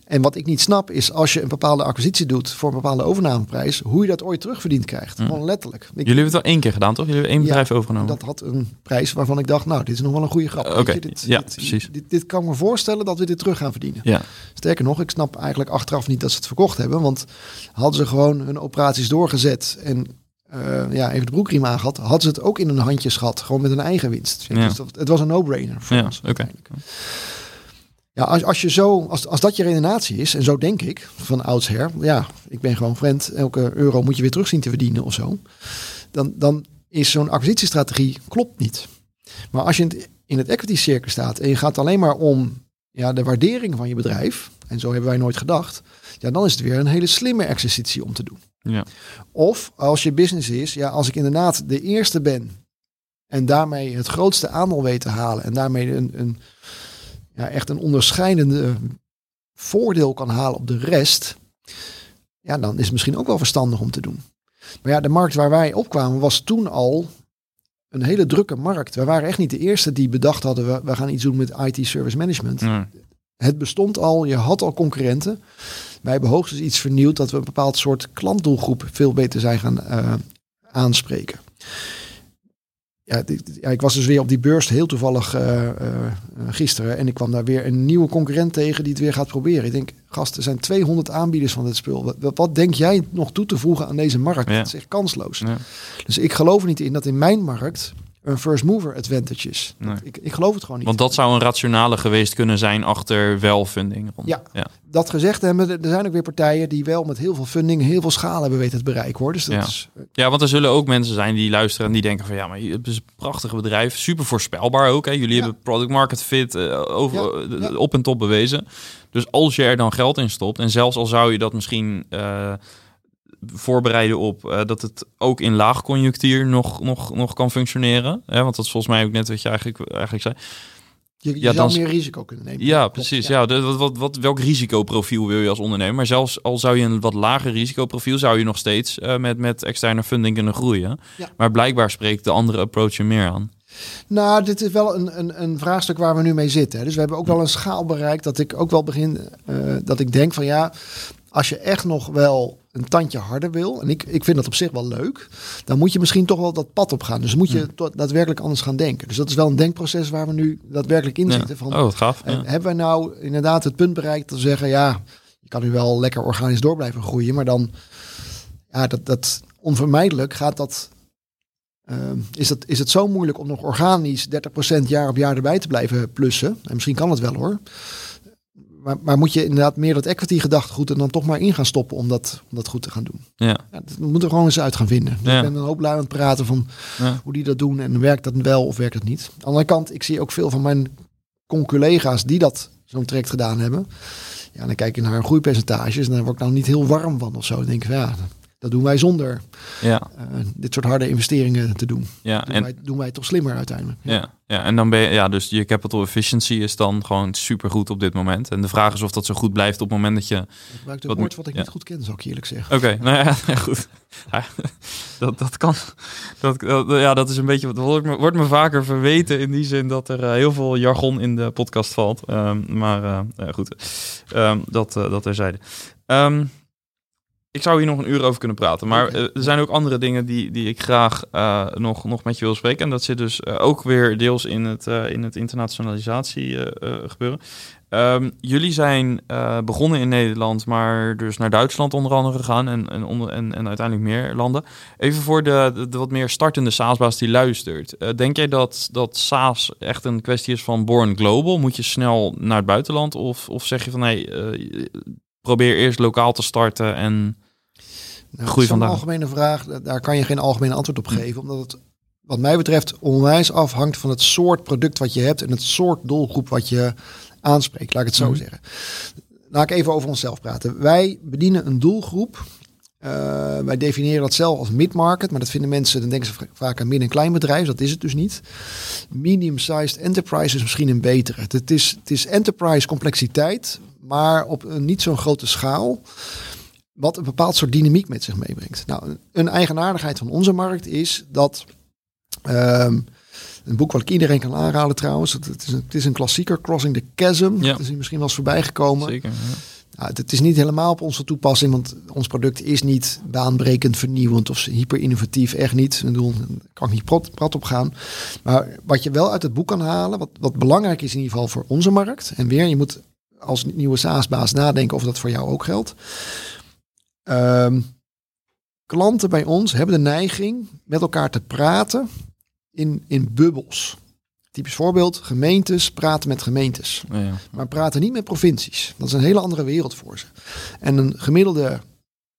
En wat ik niet snap is als je een bepaalde acquisitie doet voor een bepaalde overnameprijs, hoe je dat ooit terugverdiend krijgt. Hm. Gewoon letterlijk. Ik, Jullie hebben het wel één keer gedaan, toch? Jullie hebben één Ja, bedrijf overgenomen. dat had een prijs waarvan ik dacht, nou, dit is nog wel een goede grap. Weet oké, ja, dit, precies. Dit, dit kan me voorstellen dat we dit terug gaan verdienen. Ja, Sterker nog, ik snap eigenlijk achteraf niet dat ze het verkocht hebben. Want hadden ze gewoon hun operaties doorgezet en eh, ja, even de broekriem aangehad, hadden ze het ook in hun handjes gehad. Gewoon met een eigen winst. Ja. Dus dat, het was een no-brainer voor ja ons. oké. uiteindelijk. Ja, als, als je zo, als, als dat je redenatie is, en zo denk ik van oudsher, ja, ik ben gewoon vriend, elke euro moet je weer terug zien te verdienen of zo. Dan, dan is zo'n acquisitiestrategie klopt niet. Maar als je in het, in het equity cirkel staat en je gaat alleen maar om ja, de waardering van je bedrijf, en zo hebben wij nooit gedacht, ja, dan is het weer een hele slimme exercitie om te doen. Ja. Of als je business is, ja, als ik inderdaad de eerste ben en daarmee het grootste aandeel weet te halen en daarmee een, een ja, echt een onderscheidende voordeel kan halen op de rest, ja, dan is het misschien ook wel verstandig om te doen. Maar ja, de markt waar wij opkwamen was toen al een hele drukke markt. We waren echt niet de eerste die bedacht hadden, we, we gaan iets doen met IT service management. Ja. Het bestond al, je had al concurrenten. Wij hebben hoogstens iets vernieuwd dat we een bepaald soort klantdoelgroep veel beter zijn gaan eh, aanspreken. Ja, ik was dus weer op die beurs heel toevallig eh, eh, gisteren en ik kwam daar weer een nieuwe concurrent tegen die het weer gaat proberen. Ik denk, gast, er zijn 200 aanbieders van dit spul. Wat, wat, wat denk jij nog toe te voegen aan deze markt? Ja. Dat is echt kansloos. Ja. Dus ik geloof er niet in dat in mijn markt een first mover advantage is. Nee. Ik, ik geloof het gewoon niet. Want dat zou een rationale geweest kunnen zijn achter wel funding. Rond. Ja. ja. dat gezegd hebben, er zijn ook weer partijen die wel met heel veel funding, heel veel schaal hebben weten te bereiken hoor. Dus dat Ja. is, eh, Ja, want er zullen ook mensen zijn die luisteren en die denken van ja, maar het is een prachtig bedrijf, super voorspelbaar ook. Hè. Jullie Ja. hebben product market fit eh, over, Ja, eh, op en top bewezen. Dus als je er dan geld in stopt en zelfs al zou je dat misschien voorbereiden op eh, dat het ook in laagconjunctuur nog, nog, nog kan functioneren. Hè, want dat is volgens mij ook net wat je eigenlijk, eigenlijk zei. je, je Ja, zou dan- meer risico kunnen nemen. Ja, Klopt, precies. Ja. de- wat, wat, wat, welk risicoprofiel wil je als ondernemer? Maar zelfs al zou je een wat lager risicoprofiel, zou je nog steeds eh, met, met externe funding kunnen groeien. Ja. Maar blijkbaar spreekt de andere approach je meer aan. Nou, dit is wel een, een, een vraagstuk waar we nu mee zitten. hè. Dus we hebben ook wel een schaal bereikt dat ik ook wel begin, eh, dat ik denk van ja, als je echt nog wel een tandje harder wil, en ik, ik vind dat op zich wel leuk, dan moet je misschien toch wel dat pad op gaan. Dus moet je to- daadwerkelijk anders gaan denken. Dus dat is wel een denkproces waar we nu daadwerkelijk in zitten. Van, Oh, wat gaaf. En Ja. hebben wij nou inderdaad het punt bereikt te zeggen, ja, je kan nu wel lekker organisch door blijven groeien, maar dan, ja, dat, dat onvermijdelijk gaat dat, ehm, is, dat, is het zo moeilijk om nog organisch 30% jaar op jaar erbij te blijven plussen. En misschien kan het wel hoor. Maar, maar moet je inderdaad meer dat equity gedachtegoed er dan toch maar in gaan stoppen om dat, om dat goed te gaan doen. Ja. Ja, dat moeten we gewoon eens uit gaan vinden. Dus Ja. Ik ben een hoop lui aan het praten van Ja. hoe die dat doen en werkt dat wel of werkt het niet. Aan de andere kant, ik zie ook veel van mijn conculega's die dat zo'n traject gedaan hebben. Ja, dan kijk ik naar hun groeipercentages en daar word ik nou niet heel warm van of zo. Dan denk ik, van, ja, dat doen wij zonder Ja, eh, dit soort harde investeringen te doen. ja. Doen, En, wij, doen wij toch slimmer uiteindelijk. ja, ja, en dan ben je, ja, dus je capital efficiency is dan gewoon super goed op dit moment. En de vraag is of dat zo goed blijft op het moment dat je Ik gebruik een Wat woord wat ik ja. niet goed ken, zou ik eerlijk zeggen. Oké, nou [LAUGHS] ja, goed. Ja, dat, dat kan. Dat, dat- ja, dat is een beetje. Dat wordt me, wordt me vaker verweten in die zin dat er eh, heel veel jargon in de podcast valt. Ehm, maar eh, goed, Ehm, dat, dat terzijde. Ehm ik zou hier nog een uur over kunnen praten. Maar eh, er zijn ook andere dingen die, die ik graag eh, nog, nog met je wil spreken. En dat zit dus eh, ook weer deels in het, eh, in het internationalisatie gebeuren. Ehm, jullie zijn begonnen in Nederland, maar dus naar Duitsland onder andere gegaan en, en, onder, en, en uiteindelijk meer landen. Even voor de, de, de wat meer startende SaaS-baas die luistert. Denk jij dat, dat SaaS echt een kwestie is van born global? Moet je snel naar het buitenland? Of, of zeg je van nee, probeer eerst lokaal te starten en... Nou, Groei Zo'n vandaan. algemene vraag, da- daar kan je geen algemeen antwoord op geven. Omdat het, wat mij betreft, onwijs afhangt van het soort product wat je hebt en het soort doelgroep wat je aanspreekt. Laat ik het zo Mhm. zeggen. Laat ik even over onszelf praten. Wij bedienen een doelgroep. Eh, wij definiëren dat zelf als mid-market, maar dat vinden mensen, dan denken ze va- vaak aan midden- en klein bedrijf. Dat is het dus niet. Medium-sized enterprise is misschien een betere. Het is, het is enterprise complexiteit, maar op een niet zo'n grote schaal wat een bepaald soort dynamiek met zich meebrengt. Nou, een eigenaardigheid van onze markt is dat ehm, een boek wat ik iedereen kan aanraden trouwens. Het, is, een, het is een klassieker, Crossing the Chasm. Ja. Het is misschien wel eens voorbij gekomen. Zeker. ja. Nou, het, het is niet helemaal op onze toepassing, want ons product is niet baanbrekend vernieuwend of hyper innovatief. Echt niet. Ik bedoel, daar kan ik niet prat, prat op gaan. Maar wat je wel uit het boek kan halen, wat, wat belangrijk is in ieder geval voor onze markt. En weer, je moet als nieuwe SaaS-baas nadenken of dat voor jou ook geldt. Ehm, klanten bij ons hebben de neiging met elkaar te praten in, in bubbels. Typisch voorbeeld, gemeentes praten met gemeentes Ja, ja. maar praten niet met provincies. Dat is een hele andere wereld voor ze. En een gemiddelde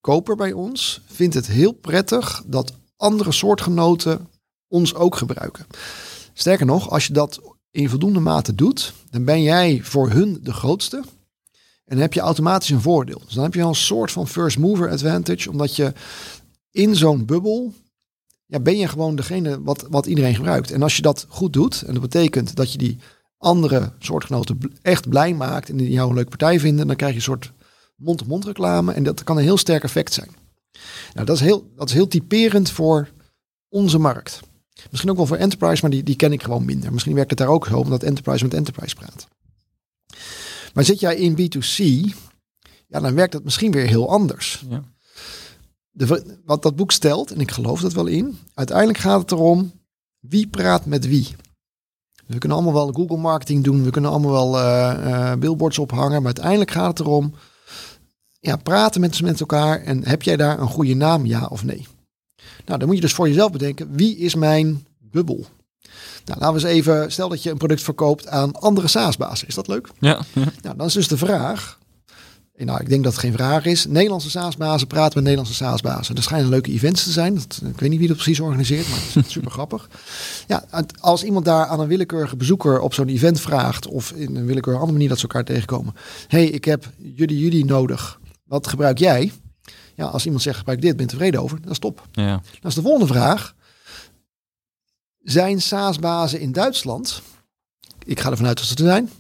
koper bij ons vindt het heel prettig dat andere soortgenoten ons ook gebruiken. Sterker nog, als je dat in voldoende mate doet, dan ben jij voor hun de grootste. En heb je automatisch een voordeel. Dus dan heb je al een soort van first mover advantage, omdat je in zo'n bubbel ja, ben je gewoon degene wat, wat iedereen gebruikt. En als je dat goed doet, en dat betekent dat je die andere soortgenoten echt blij maakt en die jou een leuke partij vinden, dan krijg je een soort mond-to-mond reclame en dat kan een heel sterk effect zijn. Nou, dat is heel, dat is heel typerend voor onze markt. Misschien ook wel voor enterprise, maar die, die ken ik gewoon minder. Misschien werkt het daar ook zo, omdat enterprise met enterprise praat. Maar zit jij in B2C, ja, dan werkt dat misschien weer heel anders. Ja. De, wat dat boek stelt, en ik geloof dat wel in, uiteindelijk gaat het erom wie praat met wie. We kunnen allemaal wel Google marketing doen, we kunnen allemaal wel eh, billboards ophangen, maar uiteindelijk gaat het erom ja, praten met, met elkaar en heb jij daar een goede naam, ja of nee? Nou, dan moet je dus voor jezelf bedenken, wie is mijn bubbel? Nou, laten we eens even, stel dat je een product verkoopt aan andere SaaS-bazen. Is dat leuk? Ja. Nou, dan is dus de vraag. en Nou, ik denk dat het geen vraag is. Nederlandse SaaS-bazen praten met Nederlandse SaaS-bazen. Er schijnen leuke events te zijn. Dat, ik weet niet wie dat precies organiseert, maar het is [LAUGHS] super grappig. Ja, als iemand daar aan een willekeurige bezoeker op zo'n event vraagt... of in een willekeurige andere manier dat ze elkaar tegenkomen... hey, ik heb jullie, jullie nodig. Wat gebruik jij? Ja, als iemand zegt gebruik dit, ben je tevreden over. Dat is top. ja. Dan is de volgende vraag. Zijn SaaS-bazen in Duitsland, ik ga ervan uit dat ze er zijn,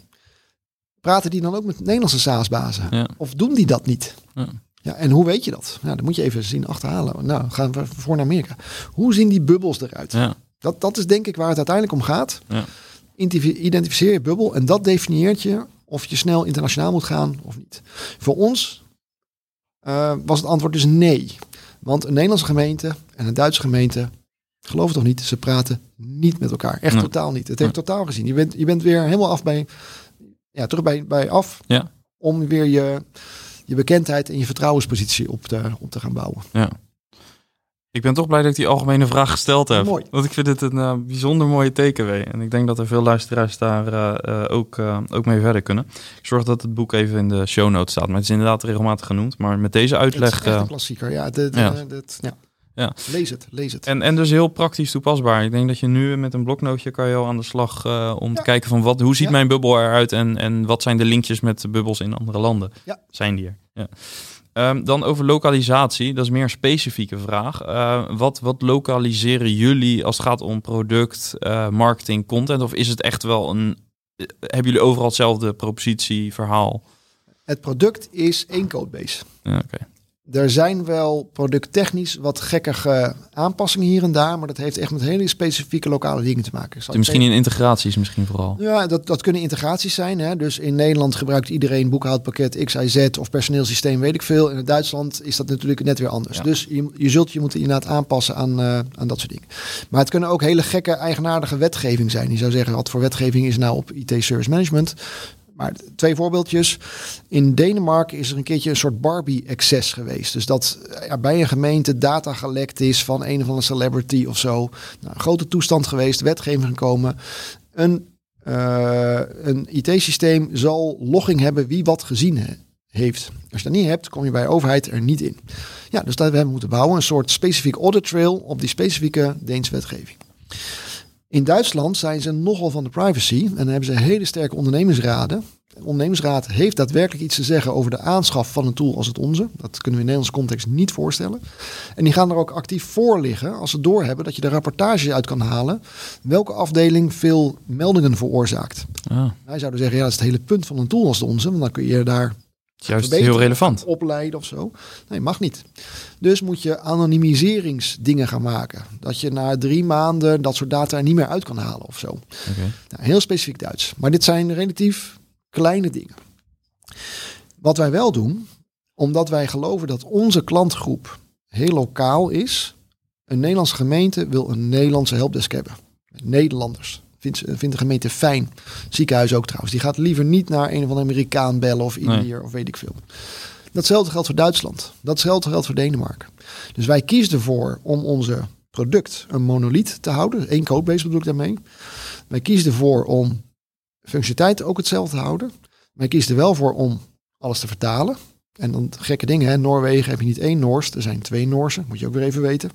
praten die dan ook met Nederlandse SaaS-bazen? Ja. Of doen die dat niet? Ja. Ja, en hoe weet je dat? Nou, dan moet je even zien achterhalen. Nou, gaan we voor naar Amerika. Hoe zien die bubbels eruit? ja. Dat, dat is denk ik waar het uiteindelijk om gaat. Ja. Identif- Identificeer je bubbel en dat definieert je of je snel internationaal moet gaan of niet. Voor ons eh, was het antwoord dus nee. Want een Nederlandse gemeente en een Duitse gemeente, geloof het toch niet, ze praten niet met elkaar. Echt Nee. totaal niet. Het heeft totaal gezien. Je bent, je bent weer helemaal af bij, ja, terug bij, bij af Ja. om weer je, je bekendheid en je vertrouwenspositie op te, op te gaan bouwen. Ja. Ik ben toch blij dat ik die algemene vraag gesteld heb. Mooi. Want ik vind het een eh, bijzonder mooie tekenwee. En ik denk dat er veel luisteraars daar eh, eh, ook, eh, ook mee verder kunnen. Ik zorg dat het boek even in de show notes staat. Maar het is inderdaad regelmatig genoemd. Maar met deze Het is uitleg... echt een klassieker. Ja, dit, ja. dit, ja. Ja. Lees het, lees het. en, en dus heel praktisch toepasbaar. Ik denk dat je nu met een bloknootje kan je al aan de slag eh, om te kijken van wat, hoe ziet Ja. mijn bubbel eruit en, en wat zijn de linkjes met de bubbels in andere landen. Ja. Zijn die er? Ja. Ehm, dan over lokalisatie, dat is meer een specifieke vraag. Eh, wat, wat lokaliseren jullie als het gaat om product, eh, marketing, content? Of is het echt wel een... eh, hebben jullie overal hetzelfde propositie, verhaal? Het product is één codebase. Ja, oké. Er zijn wel producttechnisch wat gekkige aanpassingen hier en daar, maar dat heeft echt met hele specifieke lokale dingen te maken. Misschien in integraties misschien vooral. Ja, dat, dat kunnen integraties zijn. Hè? Dus in Nederland gebruikt iedereen boekhoudpakket XIZ of personeelsysteem, weet ik veel. In Duitsland is dat natuurlijk net weer anders. Ja. Dus je, je zult je moeten inderdaad aanpassen aan, eh, aan dat soort dingen. Maar het kunnen ook hele gekke, eigenaardige wetgeving zijn. Je zou zeggen, wat voor wetgeving is nou op IT Service Management? Maar twee voorbeeldjes. In Denemarken is er een keertje een soort Barbie-excess geweest. Dus dat ja, bij een gemeente data gelekt is van een of andere celebrity of zo. Nou, grote toestand geweest, wetgeving gekomen. Een, eh, een IT-systeem zal logging hebben wie wat gezien he- heeft. Als je dat niet hebt, kom je bij overheid er niet in. Ja, dus dat hebben we moeten bouwen. Een soort specifiek audit trail op die specifieke Deense wetgeving. In Duitsland zijn ze nogal van de privacy en hebben ze hele sterke ondernemingsraden. De ondernemingsraad heeft daadwerkelijk iets te zeggen over de aanschaf van een tool als het onze. Dat kunnen we in Nederlandse context niet voorstellen. En die gaan er ook actief voor liggen als ze doorhebben dat je de rapportage uit kan halen welke afdeling veel meldingen veroorzaakt. Ah, Wij zouden zeggen, ja, dat is het hele punt van een tool als de onze, want dan kun je daar juist heel relevant. opleiden of zo. Nee, mag niet. Dus moet je anonimiseringsdingen gaan maken. Dat je na drie maanden dat soort data niet meer uit kan halen of zo. Nou, heel specifiek Duits. Maar dit zijn relatief kleine dingen. Wat wij wel doen, omdat wij geloven dat onze klantgroep heel lokaal is. Een Nederlandse gemeente wil een Nederlandse helpdesk hebben. Nederlanders. Vindt, vindt de gemeente fijn. Ziekenhuis ook trouwens. Die gaat liever niet naar een of andere Amerikaan bellen of Nee. Indiër of weet ik veel. Datzelfde geldt voor Duitsland. Datzelfde geldt voor Denemarken. Dus wij kiezen ervoor om onze product een monolith te houden. Eén codebase bedoel ik daarmee. Wij kiezen ervoor om functionaliteit ook hetzelfde te houden. Wij kiezen er wel voor om alles te vertalen. En dan gekke dingen, hè. Noorwegen heb je niet één Noors, er zijn twee Noorsen, moet je ook weer even weten.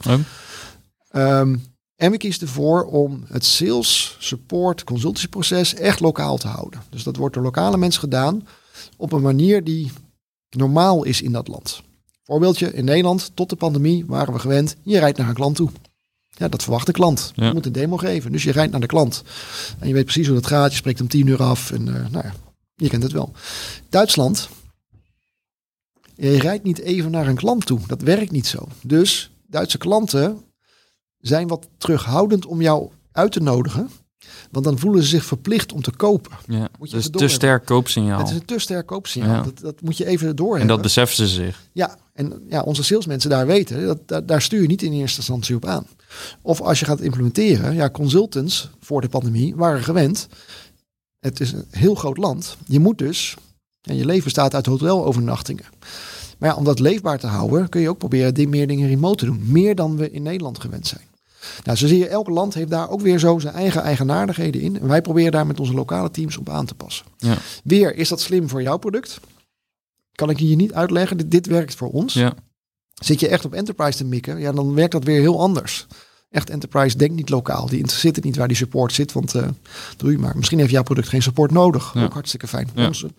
Ehm, en we kiezen ervoor om het sales, support, consultancyproces echt lokaal te houden. Dus dat wordt door lokale mensen gedaan op een manier die normaal is in dat land. Voorbeeldje, in Nederland, tot de pandemie waren we gewend, je rijdt naar een klant toe. Ja, dat verwacht de klant. Ja. Je moet een demo geven, dus je rijdt naar de klant. En je weet precies hoe dat gaat, je spreekt om tien uur af en eh, nou ja, je kent het wel. Duitsland, je rijdt niet even naar een klant toe. Dat werkt niet zo. Dus Duitse klanten zijn wat terughoudend om jou uit te nodigen. Want dan voelen ze zich verplicht om te kopen. Ja. Moet je Dus te sterk koopsignaal. Het is een te sterk koopsignaal. Ja. Dat, dat moet je even doorhebben. En dat beseffen ze zich. Ja, en ja, onze salesmensen daar weten, dat, daar, daar stuur je niet in eerste instantie op aan. Of als je gaat implementeren, ja, consultants voor de pandemie waren gewend. Het is een heel groot land. Je moet dus, en je leven bestaat uit hotelovernachtingen. Maar ja, om dat leefbaar te houden, kun je ook proberen die meer dingen remote te doen. Meer dan we in Nederland gewend zijn. Nou, zo zie je, elk land heeft daar ook weer zo zijn eigen eigenaardigheden in. En wij proberen daar met onze lokale teams op aan te passen. Ja. Weer, is dat slim voor jouw product? Kan ik je niet uitleggen. Dit, dit werkt voor ons. Ja. Zit je echt op enterprise te mikken, ja, dan werkt dat weer heel anders. Echt enterprise denkt niet lokaal. Die interesseert het niet waar die support zit, want eh doe je maar. Misschien heeft jouw product geen support nodig. Ja. Ook hartstikke fijn. Ja. Onze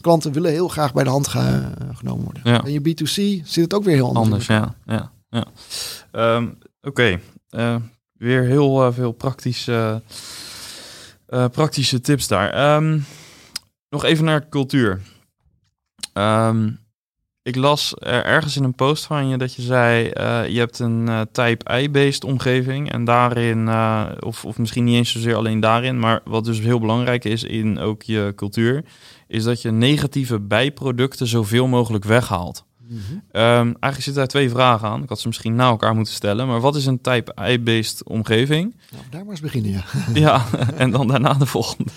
klanten willen heel graag bij de hand ge- genomen worden. Ja. En je B2C zit het ook weer heel anders. Anders, ja. ja, ja. Ehm, Oké, Eh, weer heel eh, veel praktische, eh, praktische tips daar. Ehm, nog even naar cultuur. Ehm, ik las er ergens in een post van je dat je zei... eh, je hebt een eh, type I-based omgeving en daarin... eh, of, of misschien niet eens zozeer alleen daarin... maar wat dus heel belangrijk is in ook je cultuur... is dat je negatieve bijproducten zoveel mogelijk weghaalt. Mhm. Ehm, eigenlijk zitten daar twee vragen aan. Ik had ze misschien na elkaar moeten stellen. Maar wat is een type I-based omgeving? Nou, daar maar eens beginnen, ja. [LAUGHS] ja, en dan daarna de volgende.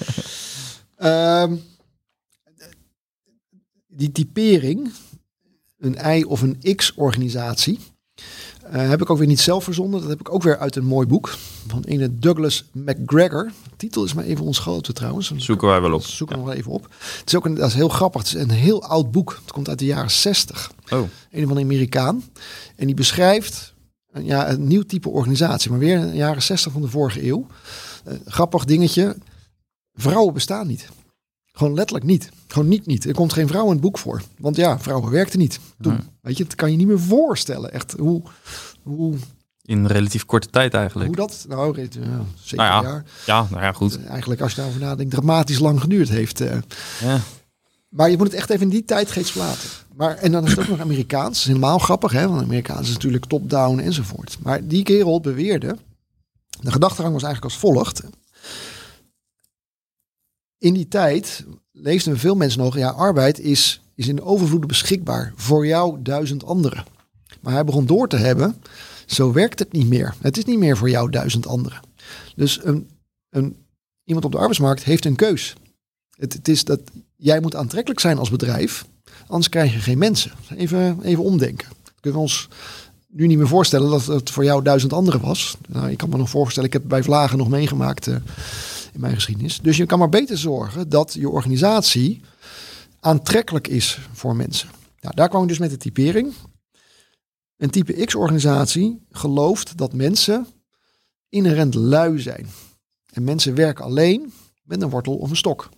Ehm, die typering, een I of een X-organisatie, eh, heb ik ook weer niet zelf verzonnen. Dat heb ik ook weer uit een mooi boek van ene Douglas McGregor. De titel is maar even ontschoten trouwens. Zoeken wij wel op. Zoeken we wel even op. Het is ook een, dat is heel grappig. Het is een heel oud boek. Het komt uit de jaren 60. Oh, Een van de Amerikaan. En die beschrijft een, ja, een nieuw type organisatie. Maar weer in de jaren 60 van de vorige eeuw. Eh, grappig dingetje. Vrouwen bestaan niet. Gewoon letterlijk niet. Gewoon niet niet. Er komt geen vrouw in het boek voor. Want ja, vrouwen werkten niet toen. Nee. Weet je, dat kan je niet meer voorstellen. Echt hoe, hoe, in relatief korte tijd eigenlijk. hoe dat nou, ja, zeven Nou ja. jaar. Ja, nou ja, goed. Eigenlijk als je daarover nadenkt, dramatisch lang geduurd heeft. eh. Ja. Maar je moet het echt even in die tijdgeest plaatsen. Maar, en dan is het ook nog Amerikaans. Dat is helemaal grappig, hè? Want Amerikaans is natuurlijk top-down enzovoort. Maar die kerel beweerde, de gedachtegang was eigenlijk als volgt. In die tijd leefden veel mensen nog, ja, arbeid is, is in overvloed beschikbaar voor jou duizend anderen. Maar hij begon door te hebben, zo werkt het niet meer. Het is niet meer voor jou duizend anderen. Dus een, een, iemand op de arbeidsmarkt heeft een keus. Het, is dat jij moet aantrekkelijk zijn als bedrijf, anders krijg je geen mensen. Even, even omdenken. Kunnen we ons nu niet meer voorstellen dat het voor jou duizend anderen was. Nou, ik kan me nog voorstellen, ik heb bij Vlagen nog meegemaakt uh, in mijn geschiedenis. Dus je kan maar beter zorgen dat je organisatie aantrekkelijk is voor mensen. Nou, daar kwam ik dus met de typering. Een type X-organisatie gelooft dat mensen inherent lui zijn. En mensen werken alleen met een wortel of een stok.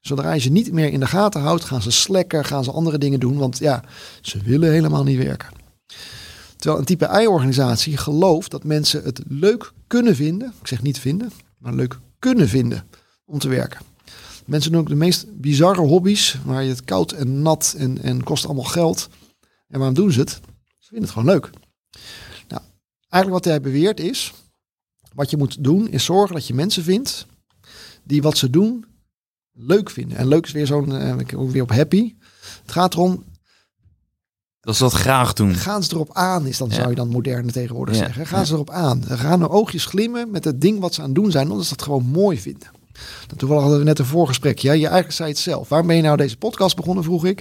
Zodra je ze niet meer in de gaten houdt, gaan ze slekken, gaan ze andere dingen doen. Want ja, ze willen helemaal niet werken. Terwijl een type I-organisatie gelooft dat mensen het leuk kunnen vinden. Ik zeg niet vinden, maar leuk kunnen vinden om te werken. Mensen doen ook de meest bizarre hobby's, waar je het koud en nat en, en kost allemaal geld. En waarom doen ze het? Ze vinden het gewoon leuk. Nou, eigenlijk wat hij beweert is, wat je moet doen is zorgen dat je mensen vindt die wat ze doen leuk vinden. En leuk is weer zo'n, uh, ik weer op happy. Het gaat erom. Dat ze dat graag doen. Gaan ze erop aan, is dan zou je dan moderne tegenwoordig zeggen. Gaan ze erop aan. Gaan hun oogjes glimmen met het ding wat ze aan het doen zijn, omdat ze dat gewoon mooi vinden. Toevallig hadden we net een voorgesprek. Ja, je eigenlijk zei het zelf. Waarom ben je nou deze podcast begonnen, vroeg ik.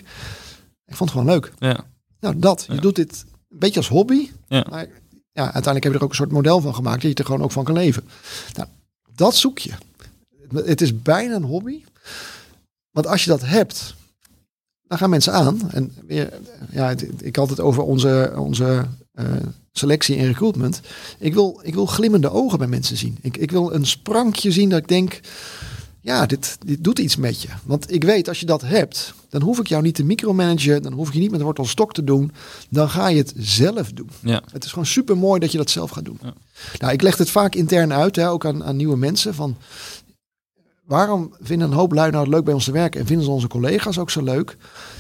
Ik vond het gewoon leuk. Ja. Nou, dat. Je doet dit een beetje als hobby. Ja. Maar ja, uiteindelijk heb je er ook een soort model van gemaakt. Dat je er gewoon ook van kan leven. Nou, dat zoek je. Het is bijna een hobby. Want als je dat hebt, dan gaan mensen aan. En weer, ja, ik had het over onze, onze uh, selectie en recruitment. Ik wil, ik wil glimmende ogen bij mensen zien. Ik, ik wil een sprankje zien dat ik denk, ja, dit, dit doet iets met je. Want ik weet, als je dat hebt, dan hoef ik jou niet te micromanagen. Dan hoef ik je niet met wortel stok te doen. Dan ga je het zelf doen. Ja. Het is gewoon super mooi dat je dat zelf gaat doen. Ja. Nou, ik leg het vaak intern uit, hè, ook aan, aan nieuwe mensen. Van, waarom vinden een hoop lui nou het leuk bij ons te werken en vinden ze onze collega's ook zo leuk?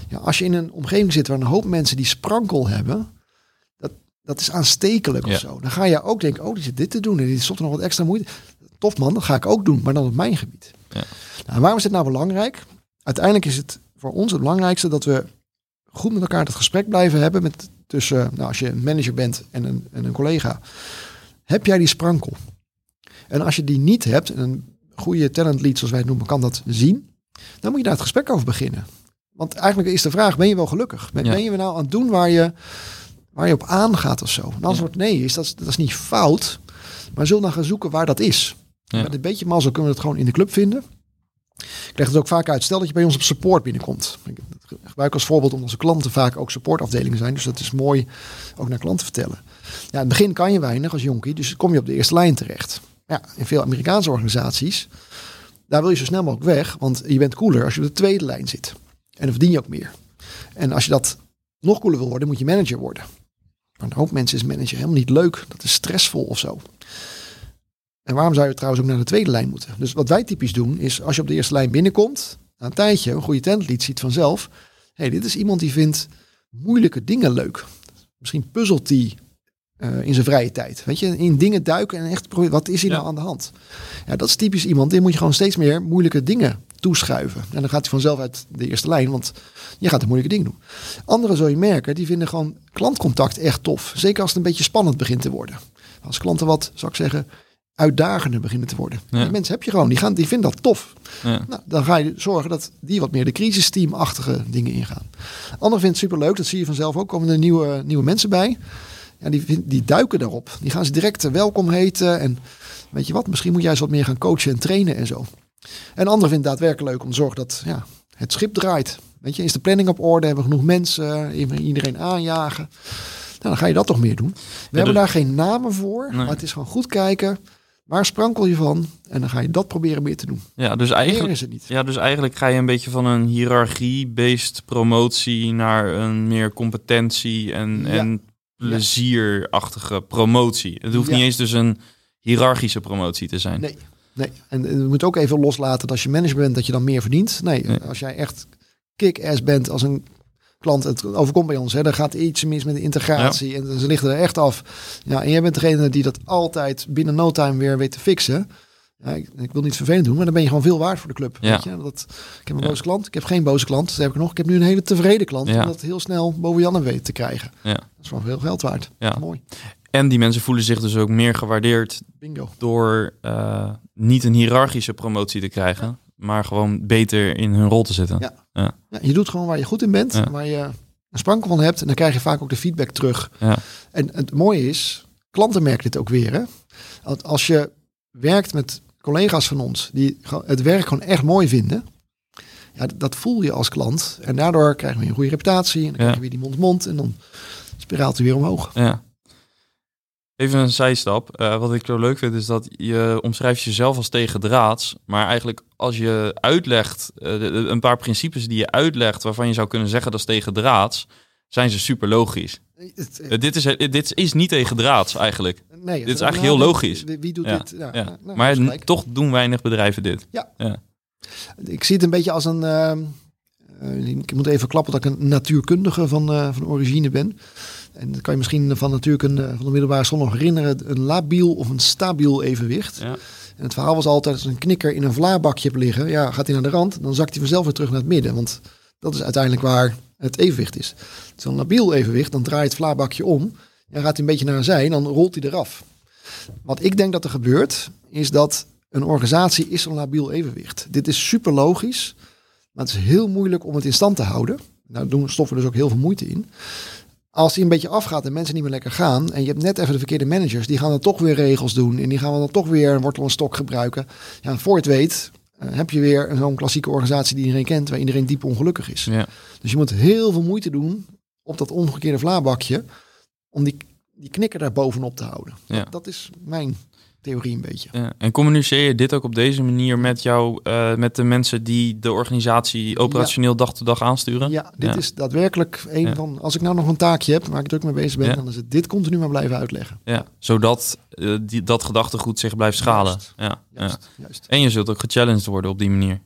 Ja, als je in een omgeving zit waar een hoop mensen die sprankel hebben, dat, dat is aanstekelijk of zo. Dan ga je ook denken, oh, die zit dit te doen en die stopt er nog wat extra moeite. Tof man, dat ga ik ook doen, maar dan op mijn gebied. Ja. Nou, waarom is dit nou belangrijk? Uiteindelijk is het voor ons het belangrijkste dat we goed met elkaar het gesprek blijven hebben met tussen, nou, als je een manager bent en een, en een collega. Heb jij die sprankel? En als je die niet hebt, en goede talent lead, zoals wij het noemen, kan dat zien. Dan moet je daar het gesprek over beginnen. Want eigenlijk is de vraag, ben je wel gelukkig? Ben, ben je nou aan het doen waar je, waar je op aangaat of zo? En als wordt nee is, dat, dat is niet fout. Maar zul dan gaan zoeken waar dat is. Ja. Met een beetje mazzel kunnen we het gewoon in de club vinden. Ik leg het ook vaak uit. Stel dat je bij ons op support binnenkomt. Ik gebruik als voorbeeld omdat onze klanten vaak ook supportafdelingen zijn. Dus dat is mooi ook naar klanten vertellen. Ja, in het begin kan je weinig als jonkie. Dus kom je op de eerste lijn terecht. Ja, in veel Amerikaanse organisaties, daar wil je zo snel mogelijk weg, want je bent cooler als je op de tweede lijn zit. En dan verdien je ook meer. En als je dat nog cooler wil worden, moet je manager worden. Maar een hoop mensen is manager helemaal niet leuk. Dat is stressvol of zo. En waarom zou je trouwens ook naar de tweede lijn moeten? Dus wat wij typisch doen, is als je op de eerste lijn binnenkomt, na een tijdje, een goede tentlied ziet vanzelf. hey, dit is iemand die vindt moeilijke dingen leuk. Misschien puzzelt hij uh, in zijn vrije tijd. Weet je, in dingen duiken en echt proberen, wat is hier Ja. nou aan de hand? Ja, dat is typisch iemand, die moet je gewoon steeds meer moeilijke dingen toeschuiven. En dan gaat hij vanzelf uit de eerste lijn, want je gaat een moeilijke dingen doen. Anderen zul je merken, die vinden gewoon klantcontact echt tof. Zeker als het een beetje spannend begint te worden. Als klanten wat, zou ik zeggen, uitdagender beginnen te worden. Ja. Die mensen heb je gewoon, die, gaan, die vinden dat tof. Ja. Nou, dan ga je zorgen dat die wat meer de crisisteamachtige dingen ingaan. Anderen vinden het superleuk, dat zie je vanzelf ook, komen er nieuwe, nieuwe mensen bij. Ja, die, die duiken daarop. Die gaan ze direct eh, welkom heten. En weet je wat, misschien moet jij eens wat meer gaan coachen en trainen en zo. En anderen vinden het daadwerkelijk leuk om te zorgen dat ja, het schip draait. Weet je, is de planning op orde? Hebben we genoeg mensen? Iedereen aanjagen? Nou, dan ga je dat toch meer doen. We hebben dus- daar geen namen voor, Nee. maar het is gewoon goed kijken. Waar sprankel je van? En dan ga je dat proberen meer te doen. Ja, dus eigenlijk, is het niet. ja, dus eigenlijk ga je een beetje van een hiërarchie-based promotie naar een meer competentie en, Ja. en plezierachtige promotie. Het hoeft Ja. niet eens dus een hiërarchische promotie te zijn. Nee. Nee, en eh, je moet ook even loslaten dat als je manager bent, dat je dan meer verdient. Nee, als jij echt kick-ass bent als een klant, het overkomt bij ons, hè, er gaat iets mis met de integratie en ze lichten er echt af. Ja, en jij bent degene die dat altijd binnen no time weer weet te fixen. Ja, ik, ik, wil niet vervelend doen, maar dan ben je gewoon veel waard voor de club. Ja. Weet je? Dat, ik heb een boze klant, ik heb geen boze klant. Dat heb ik nog. Ik heb nu een hele tevreden klant. Ja. Om dat heel snel boven Janne weet te krijgen. Ja. Dat is gewoon veel geld waard. Ja. Mooi. En die mensen voelen zich dus ook meer gewaardeerd Bingo. door eh, niet een hiërarchische promotie te krijgen, maar gewoon beter in hun rol te zitten. Ja. Ja, je doet gewoon waar je goed in bent, waar je een sprankel van hebt. En dan krijg je vaak ook de feedback terug. Ja. En het mooie is, klanten merken dit ook weer. Hè? Als je werkt met collega's van ons die het werk gewoon echt mooi vinden. Ja, dat voel je als klant. En daardoor krijgen we een goede reputatie. En dan krijg je weer die mond-mond. En dan spiraalt hij weer omhoog. Ja. Even een zijstap. Eh, wat ik zo leuk vind is dat je omschrijft jezelf als tegendraads. Maar eigenlijk als je uitlegt, eh, de- de- een paar principes die je uitlegt waarvan je zou kunnen zeggen dat is tegendraads, zijn ze super logisch. Eh, dit, is, dit is niet tegendraads eigenlijk. Nee, dit is eigenlijk heel logisch. Wie, wie doet Ja, dit? Ja, Ja. nou, maar gelijk. toch doen weinig bedrijven dit. Ik zie het een beetje als een. ehm, eh, ik moet even klappen dat ik een natuurkundige van, eh, van origine ben. En dat kan je misschien van natuurkunde van de middelbare school nog herinneren. Een labiel of een stabiel evenwicht. Ja. En het verhaal was altijd als een knikker in een vlaarbakje hebt liggen. Ja, gaat hij naar de rand, dan zakt hij vanzelf weer terug naar het midden. Want dat is uiteindelijk waar het evenwicht is. Zo'n labiel evenwicht, dan draait het vlaarbakje om. En gaat hij een beetje naar een zij en dan rolt hij eraf. Wat ik denk dat er gebeurt, is dat een organisatie is een labiel evenwicht. Dit is super logisch, maar het is heel moeilijk om het in stand te houden. Daar doen stoffen dus ook heel veel moeite in. Als die een beetje afgaat en mensen niet meer lekker gaan en je hebt net even de verkeerde managers, die gaan dan toch weer regels doen en die gaan dan toch weer een wortel en stok gebruiken. Ja, voor je het weet eh, heb je weer zo'n klassieke organisatie die iedereen kent, waar iedereen diep ongelukkig is. Ja. Dus je moet heel veel moeite doen op dat omgekeerde vlaarbakje om die, die knikker daar bovenop te houden. Ja. Dat, dat is mijn theorie een beetje. Ja, en communiceer je dit ook op deze manier met jou, eh, met de mensen die de organisatie operationeel dag te dag aansturen? Ja, dit is daadwerkelijk een van. Als ik nou nog een taakje heb waar ik druk mee bezig ben, dan is het dit continu maar blijven uitleggen. Ja, zodat eh, die, dat gedachtegoed zich blijft schalen. Juist. Ja. Juist, juist. En je zult ook gechallenged worden op die manier.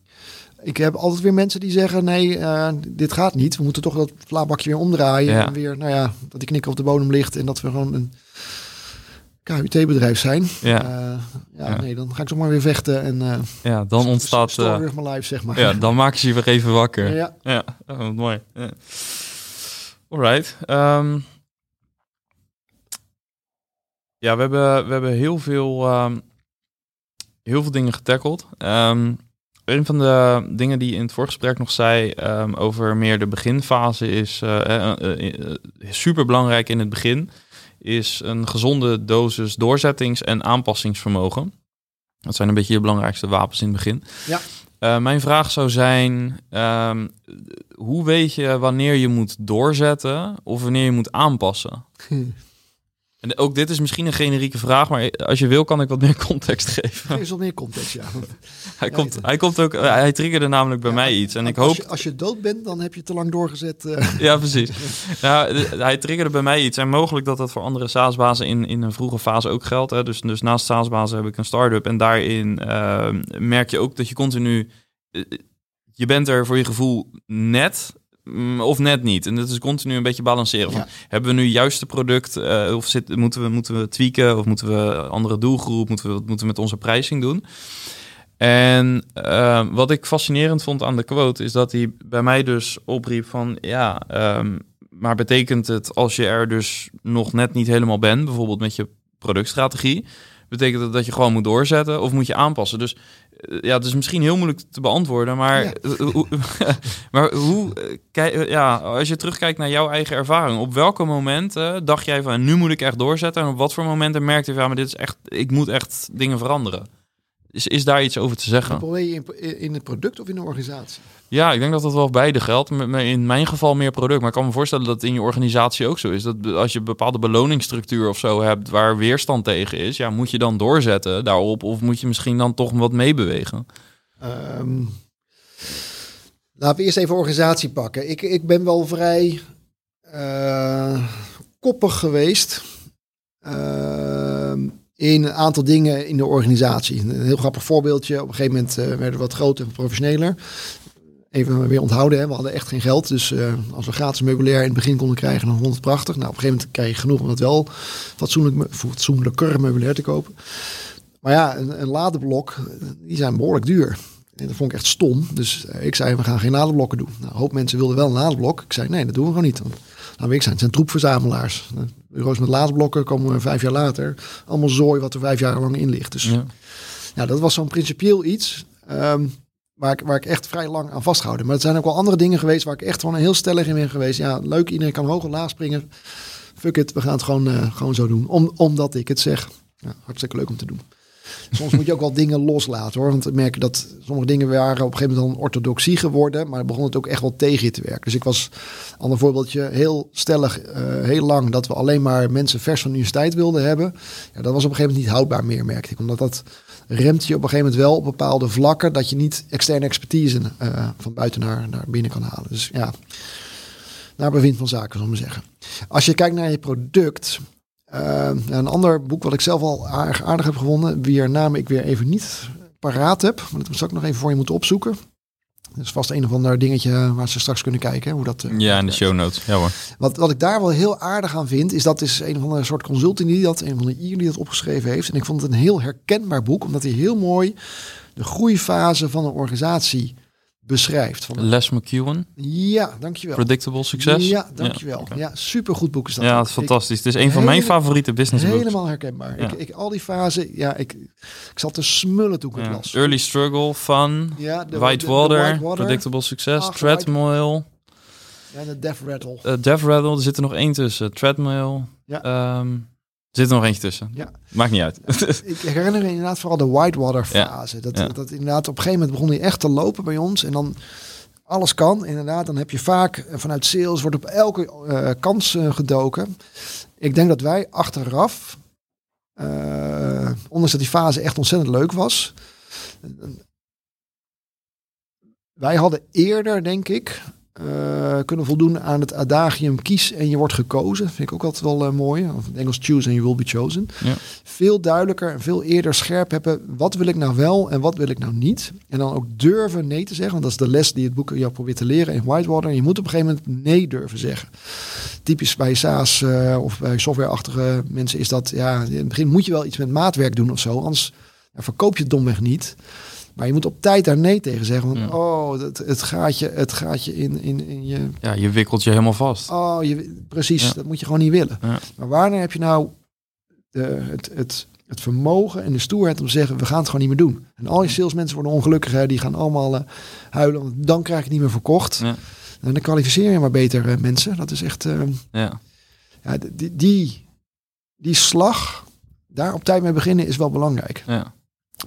Ik heb altijd weer mensen die zeggen: nee, eh, dit gaat niet. We moeten toch dat vlaarbakje weer omdraaien. Ja. En weer, nou ja, dat die knikker op de bodem ligt en dat we gewoon een KUT-bedrijf zijn. Ja, Eh, ja, Ja. nee, dan ga ik toch maar weer vechten en eh ja dan ontstaat... of my life, zeg maar. ja, dan maken ze je weer even wakker. Ja. Ja, oh, mooi. Ja. Alright. ehm. ja, we hebben, we hebben heel, veel, ehm, heel veel dingen getackled. Ehm, een van de dingen die je in het voorgesprek nog zei ehm, over meer de beginfase is uh, super belangrijk in het begin. Is een gezonde dosis doorzettings- en aanpassingsvermogen. Dat zijn een beetje de belangrijkste wapens in het begin. Ja. Mijn vraag zou zijn: um, hoe weet je wanneer je moet doorzetten of wanneer je moet aanpassen? [LAUGHS] En ook dit is misschien een generieke vraag, maar als je wil kan ik wat meer context geven. Er is wat meer context, ja. hij, komt, hij komt ook, hij triggerde namelijk bij ja, mij iets. En ik als hoop. Je, als je dood bent, dan heb je te lang doorgezet. Uh... [LAUGHS] Ja, precies. nou, hij triggerde bij mij iets. En mogelijk dat dat voor andere SaaS-bazen in, in een vroege fase ook geldt. Hè. Dus, dus naast SaaS-bazen heb ik een start-up. En daarin uh, merk je ook dat je continu. Uh, je bent er voor je gevoel net of net niet. En dat is continu een beetje balanceren. Van, ja. Hebben we nu juiste product? Uh, of zit, moeten, we, moeten we tweaken? Of moeten we andere doelgroep? Moeten we, wat moeten we met onze prijzing doen? En uh, wat ik fascinerend vond aan de quote... is dat hij bij mij dus opriep van... ja, um, maar betekent het als je er dus nog net niet helemaal bent... bijvoorbeeld met je productstrategie... betekent dat dat je gewoon moet doorzetten of moet je aanpassen? Dus ja, het is misschien heel moeilijk te beantwoorden, maar, ja. [LAUGHS] hoe, [LAUGHS] maar hoe, ja, als je terugkijkt naar jouw eigen ervaring, op welke momenten dacht jij van nu moet ik echt doorzetten en op wat voor momenten merkte je van, maar dit is echt, ik moet echt dingen veranderen? Is, is daar iets over te zeggen? Probeer je in, in het product of in de organisatie? Ja, ik denk dat dat wel beide geldt. In mijn geval meer product. Maar ik kan me voorstellen dat het in je organisatie ook zo is. Dat als je een bepaalde beloningsstructuur of zo hebt waar weerstand tegen is, ja, moet je dan doorzetten daarop of moet je misschien dan toch wat meebewegen? Um, laten we eerst even organisatie pakken. Ik, ik ben wel vrij uh, koppig geweest. Uh, in een aantal dingen in de organisatie. Een heel grappig voorbeeldje. Op een gegeven moment uh, werden we wat groter en professioneler. even weer onthouden. Hè. We hadden echt geen geld. Dus uh, als we gratis meubilair in het begin konden krijgen, dan vond het prachtig. Nou, op een gegeven moment krijg je genoeg om het wel fatsoenlijk, fatsoenlijker meubilair te kopen. Maar ja, een, een ladeblok, die zijn behoorlijk duur. En dat vond ik echt stom. Dus ik zei, we gaan geen ladeblokken doen. Nou, een hoop mensen wilden wel een ladeblok. Ik zei, nee, dat doen we gewoon niet. Want, ik zijn, het zijn troepverzamelaars. Bureaus met ladeblokken komen vijf jaar later. Allemaal zooi wat er vijf jaar lang in ligt. Dus ja, ja dat was zo'n principieel iets. Um, waar, ik, waar ik echt vrij lang aan vastgehouden. Maar het zijn ook wel andere dingen geweest waar ik echt gewoon heel stellig in ben geweest. Ja, leuk, iedereen kan hoog en laag springen. Fuck it, we gaan het gewoon, uh, gewoon zo doen. Om, omdat ik het zeg. Ja, hartstikke leuk om te doen. Soms moet je ook wel dingen loslaten hoor. Want ik merk dat sommige dingen waren op een gegeven moment dan orthodoxie geworden. Maar begon het ook echt wel tegen je te werken. Dus ik was, ander voorbeeldje, heel stellig, uh, heel lang dat we alleen maar mensen vers van de universiteit wilden hebben. Ja, dat was op een gegeven moment niet houdbaar meer, merkte ik. Omdat dat remt je op een gegeven moment wel op bepaalde vlakken dat je niet externe expertise uh, van buiten naar, naar binnen kan halen. Dus ja, naar bevind van zaken, zullen we zeggen. Als je kijkt naar je product, uh, een ander boek wat ik zelf al aardig, aardig heb gevonden, wier naam ik weer even niet paraat heb, maar dat zou ik nog even voor je moeten opzoeken. Dat is vast een of ander dingetje waar ze straks kunnen kijken hoe dat. Uh, ja, in de show notes. Ja hoor. Wat, wat ik daar wel heel aardig aan vind, is dat is een of andere soort consulting die dat, een van de Ier die dat opgeschreven heeft. En ik vond het een heel herkenbaar boek, omdat hij heel mooi de groeifase van een organisatie beschrijft. Van Les McEwen. Ja, dankjewel. Predictable Success. Ja, dankjewel. Ja, ja supergoed boek is dat. Ja, het is fantastisch. Het is een van mijn favoriete business books. Helemaal herkenbaar. Ja. Ik, ik, al die fasen, ja, ik, ik zat te smullen toen ik het las. Early Struggle, Fun, ja, de, White, de, water, de White, Water, Predictable Success, Ach, Treadmill. Ja, de Death Rattle. Uh, Death Rattle, er zit er nog één tussen. Treadmill. Ja. Um, er zit er nog eentje tussen. Ja. Maakt niet uit. ik herinner me inderdaad vooral de Whitewater fase. Ja. Dat, ja. dat inderdaad op een gegeven moment begon hij echt te lopen bij ons. En dan alles kan. Inderdaad, dan heb je vaak eh, vanuit sales wordt op elke uh, kans uh, gedoken. Ik denk dat wij achteraf, uh, ondanks dat die fase echt ontzettend leuk was. Wij hadden eerder, denk ik, uh, kunnen voldoen aan het adagium kies en je wordt gekozen. Vind ik ook altijd wel uh, mooi. Of in Engels choose and you will be chosen. Ja. Veel duidelijker en veel eerder scherp hebben. Wat wil ik nou wel en wat wil ik nou niet? En dan ook durven nee te zeggen. Want dat is de les die het boek jou probeert te leren in Whitewater. je moet op een gegeven moment nee durven zeggen. Typisch bij SaaS uh, of bij softwareachtige mensen is dat... Ja, in het begin moet je wel iets met maatwerk doen of zo. Anders verkoop je het domweg niet. Maar je moet op tijd daar nee tegen zeggen. Want ja. oh, het, het, gaat je, het gaat je in, in, in je... Ja, je wikkelt je helemaal vast. Oh, je, precies. Ja. Dat moet je gewoon niet willen. Ja. Maar wanneer heb je nou de, het, het, het vermogen en de stoerheid om te zeggen... we gaan het gewoon niet meer doen. En al je salesmensen worden ongelukkig. Hè, die gaan allemaal uh, huilen. Want dan krijg je het niet meer verkocht. En dan kwalificeer je maar beter uh, mensen. Dat is echt... Uh, ja. Ja, die, die, die slag, daar op tijd mee beginnen is wel belangrijk. Ja.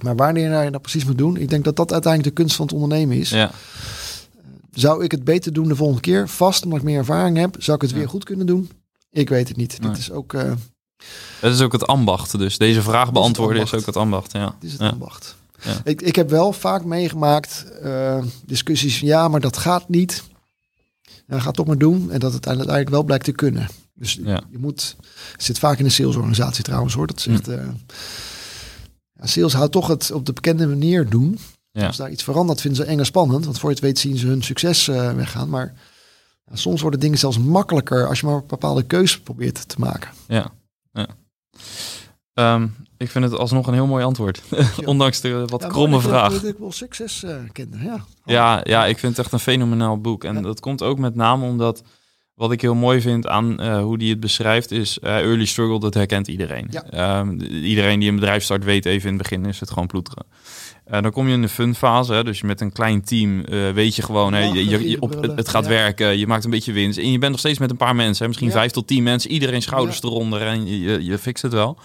Maar wanneer je dat precies moet doen, ik denk dat dat uiteindelijk de kunst van het ondernemen is. Ja. Zou ik het beter doen de volgende keer? Vast, omdat ik meer ervaring heb. Zou ik het ja. weer goed kunnen doen? Ik weet het niet. Nee. Dit is ook... Uh, het is ook het ambacht. Dus deze vraag beantwoorden is, is, ook het ambacht. Ja. Het is het ja. ambacht. Ja. Ik, ik heb wel vaak meegemaakt uh, discussies van ja, maar dat gaat niet. Ja, ga het toch maar doen. En dat het uiteindelijk wel blijkt te kunnen. Dus ja. je moet... zit vaak in een salesorganisatie trouwens hoor. Dat zegt... Uh, ja, sales houdt toch het op de bekende manier doen. Ja. Als daar iets verandert, vinden ze eng en spannend. Want voor je het weet zien ze hun succes uh, weggaan. Maar ja, soms worden dingen zelfs makkelijker als je maar een bepaalde keuze probeert te maken. Ja, ja. Um, ik vind het alsnog een heel mooi antwoord. [LAUGHS] Ondanks de wat kromme vraag. Ik wil succes uh, kennen, ja. Ja, ja, ik vind het echt een fenomenaal boek. En dat komt ook met name omdat... Wat ik heel mooi vind aan uh, hoe die het beschrijft is uh, early struggle, dat herkent iedereen. Ja. Um, iedereen die een bedrijf start weet even in het begin is het gewoon ploeteren. Uh, dan kom je in de fun fase, hè, dus met een klein team weet je gewoon, je, je, je, op, het, het gaat ja. werken, je maakt een beetje winst. En je bent nog steeds met een paar mensen, hè, misschien vijf tot tien mensen, iedereen schouders eronder en je, je fixt het wel.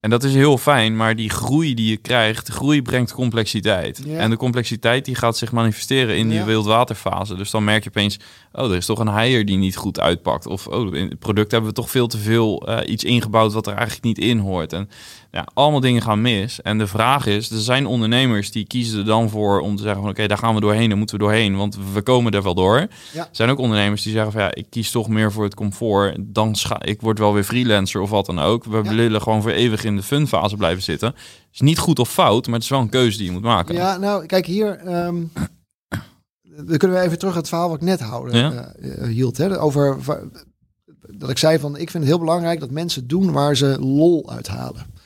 En dat is heel fijn, maar die groei die je krijgt, de groei brengt complexiteit. En de complexiteit die gaat zich manifesteren in die wildwaterfase. Dus dan merk je opeens, oh, er is toch een heier die niet goed uitpakt. Of oh, in het product hebben we toch veel te veel uh, iets ingebouwd wat er eigenlijk niet in hoort. En ja, allemaal dingen gaan mis. En de vraag is, er zijn ondernemers die kiezen er dan voor om te zeggen van oké, okay, daar gaan we doorheen, daar moeten we doorheen, want we komen er wel door. Ja. Er zijn ook ondernemers die zeggen van ja, ik kies toch meer voor het comfort. Dan scha ik word wel weer freelancer of wat dan ook. We ja. willen gewoon voor eeuwig in de funfase blijven zitten. Is niet goed of fout, maar het is wel een keuze die je moet maken. Ja, nou kijk hier. Um, dan kunnen we even terug het verhaal wat ik net houden, Ja. eh, eh, hield. Hè, over dat ik zei van, ik vind het heel belangrijk dat mensen doen waar ze lol uithalen.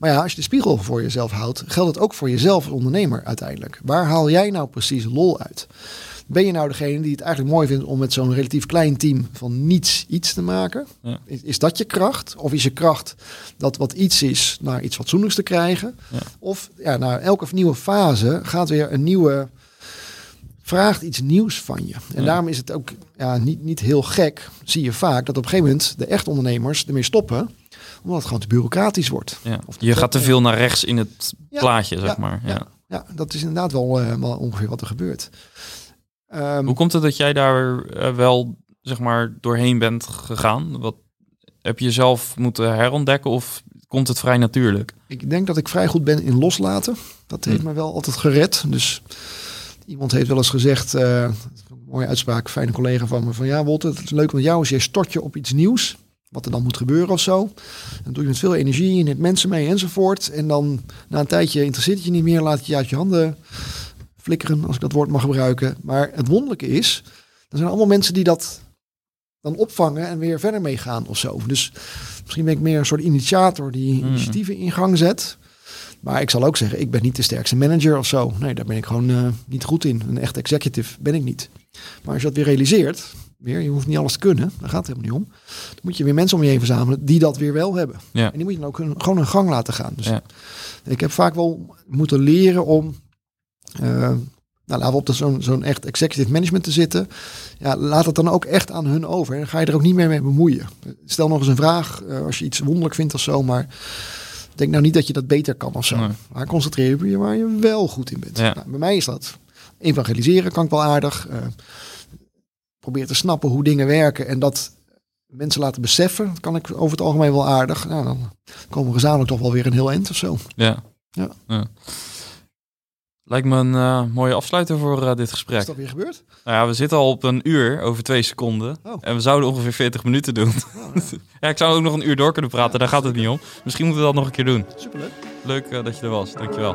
Maar ja, als je de spiegel voor jezelf houdt, geldt het ook voor jezelf als ondernemer uiteindelijk. Waar haal jij nou precies lol uit? Ben je nou degene die het eigenlijk mooi vindt om met zo'n relatief klein team van niets iets te maken? Ja. Is, is dat je kracht? Of is je kracht dat wat iets is naar iets fatsoenlijks te krijgen? Ja. Of ja, na elke nieuwe fase gaat weer een nieuwe vraagt iets nieuws van je. En Ja. daarom is het ook ja, niet, niet heel gek, zie je vaak, dat op een gegeven moment de echte ondernemers ermee stoppen, omdat het gewoon te bureaucratisch wordt. Ja. Of Je gaat te veel naar rechts in het plaatje, zeg maar. Ja. ja. Dat is inderdaad wel, eh, wel ongeveer wat er gebeurt. Ehm, Hoe komt het dat jij daar eh, wel, zeg maar, doorheen bent gegaan? Wat, heb je jezelf moeten herontdekken of komt het vrij natuurlijk? Ik denk dat ik vrij goed ben in loslaten. Dat heeft Hm. me wel altijd gered. Dus iemand heeft wel eens gezegd, eh, een mooie uitspraak, fijne collega van me, van ja Wolter, het is leuk met jou als je stort je op iets nieuws, wat er dan moet gebeuren of zo. Dan doe je met veel energie, je neemt mensen mee enzovoort. En dan na een tijdje interesseert het je niet meer, laat het je uit je handen flikkeren, als ik dat woord mag gebruiken. Maar het wonderlijke is, er zijn allemaal mensen die dat dan opvangen en weer verder meegaan of zo. Dus misschien ben ik meer een soort initiator die Hmm. initiatieven in gang zet. Maar ik zal ook zeggen, ik ben niet de sterkste manager of zo. Nee, daar ben ik gewoon eh, niet goed in. Een echt executive ben ik niet. Maar als je dat weer realiseert, weer, je hoeft niet alles te kunnen, daar gaat het helemaal niet om. Dan moet je weer mensen om je heen verzamelen die dat weer wel hebben. Ja. En die moet je dan ook een- gewoon een gang laten gaan. Dus Ja. ik heb vaak wel moeten leren om, eh, nou laten we op de- zo'n zo'n echt executive management te zitten. Ja, laat het dan ook echt aan hun over. En dan ga je er ook niet meer mee bemoeien. Stel nog eens een vraag eh, als je iets wonderlijk vindt of zo, maar denk nou niet dat je dat beter kan of zo. Nee. Maar concentreer je waar je wel goed in bent. Ja. Nou, bij mij is dat evangeliseren kan ik wel aardig. eh probeer te snappen hoe dingen werken en dat mensen laten beseffen. Dat kan ik over het algemeen wel aardig. Nou, dan komen we gezamenlijk toch wel weer een heel eind of zo. Ja. Ja. Lijkt me een eh, mooie afsluiter voor eh, dit Is gesprek. dat weer gebeurd? Nou ja, we zitten al op een uur over twee seconden. Oh. En we zouden ongeveer 40 minuten doen. Oh, ja. [LAUGHS] ja, ik zou ook nog een uur door kunnen praten, Ja, daar gaat het niet om. Misschien moeten we dat nog een keer doen. Superleuk. Leuk eh, dat je er was, dankjewel.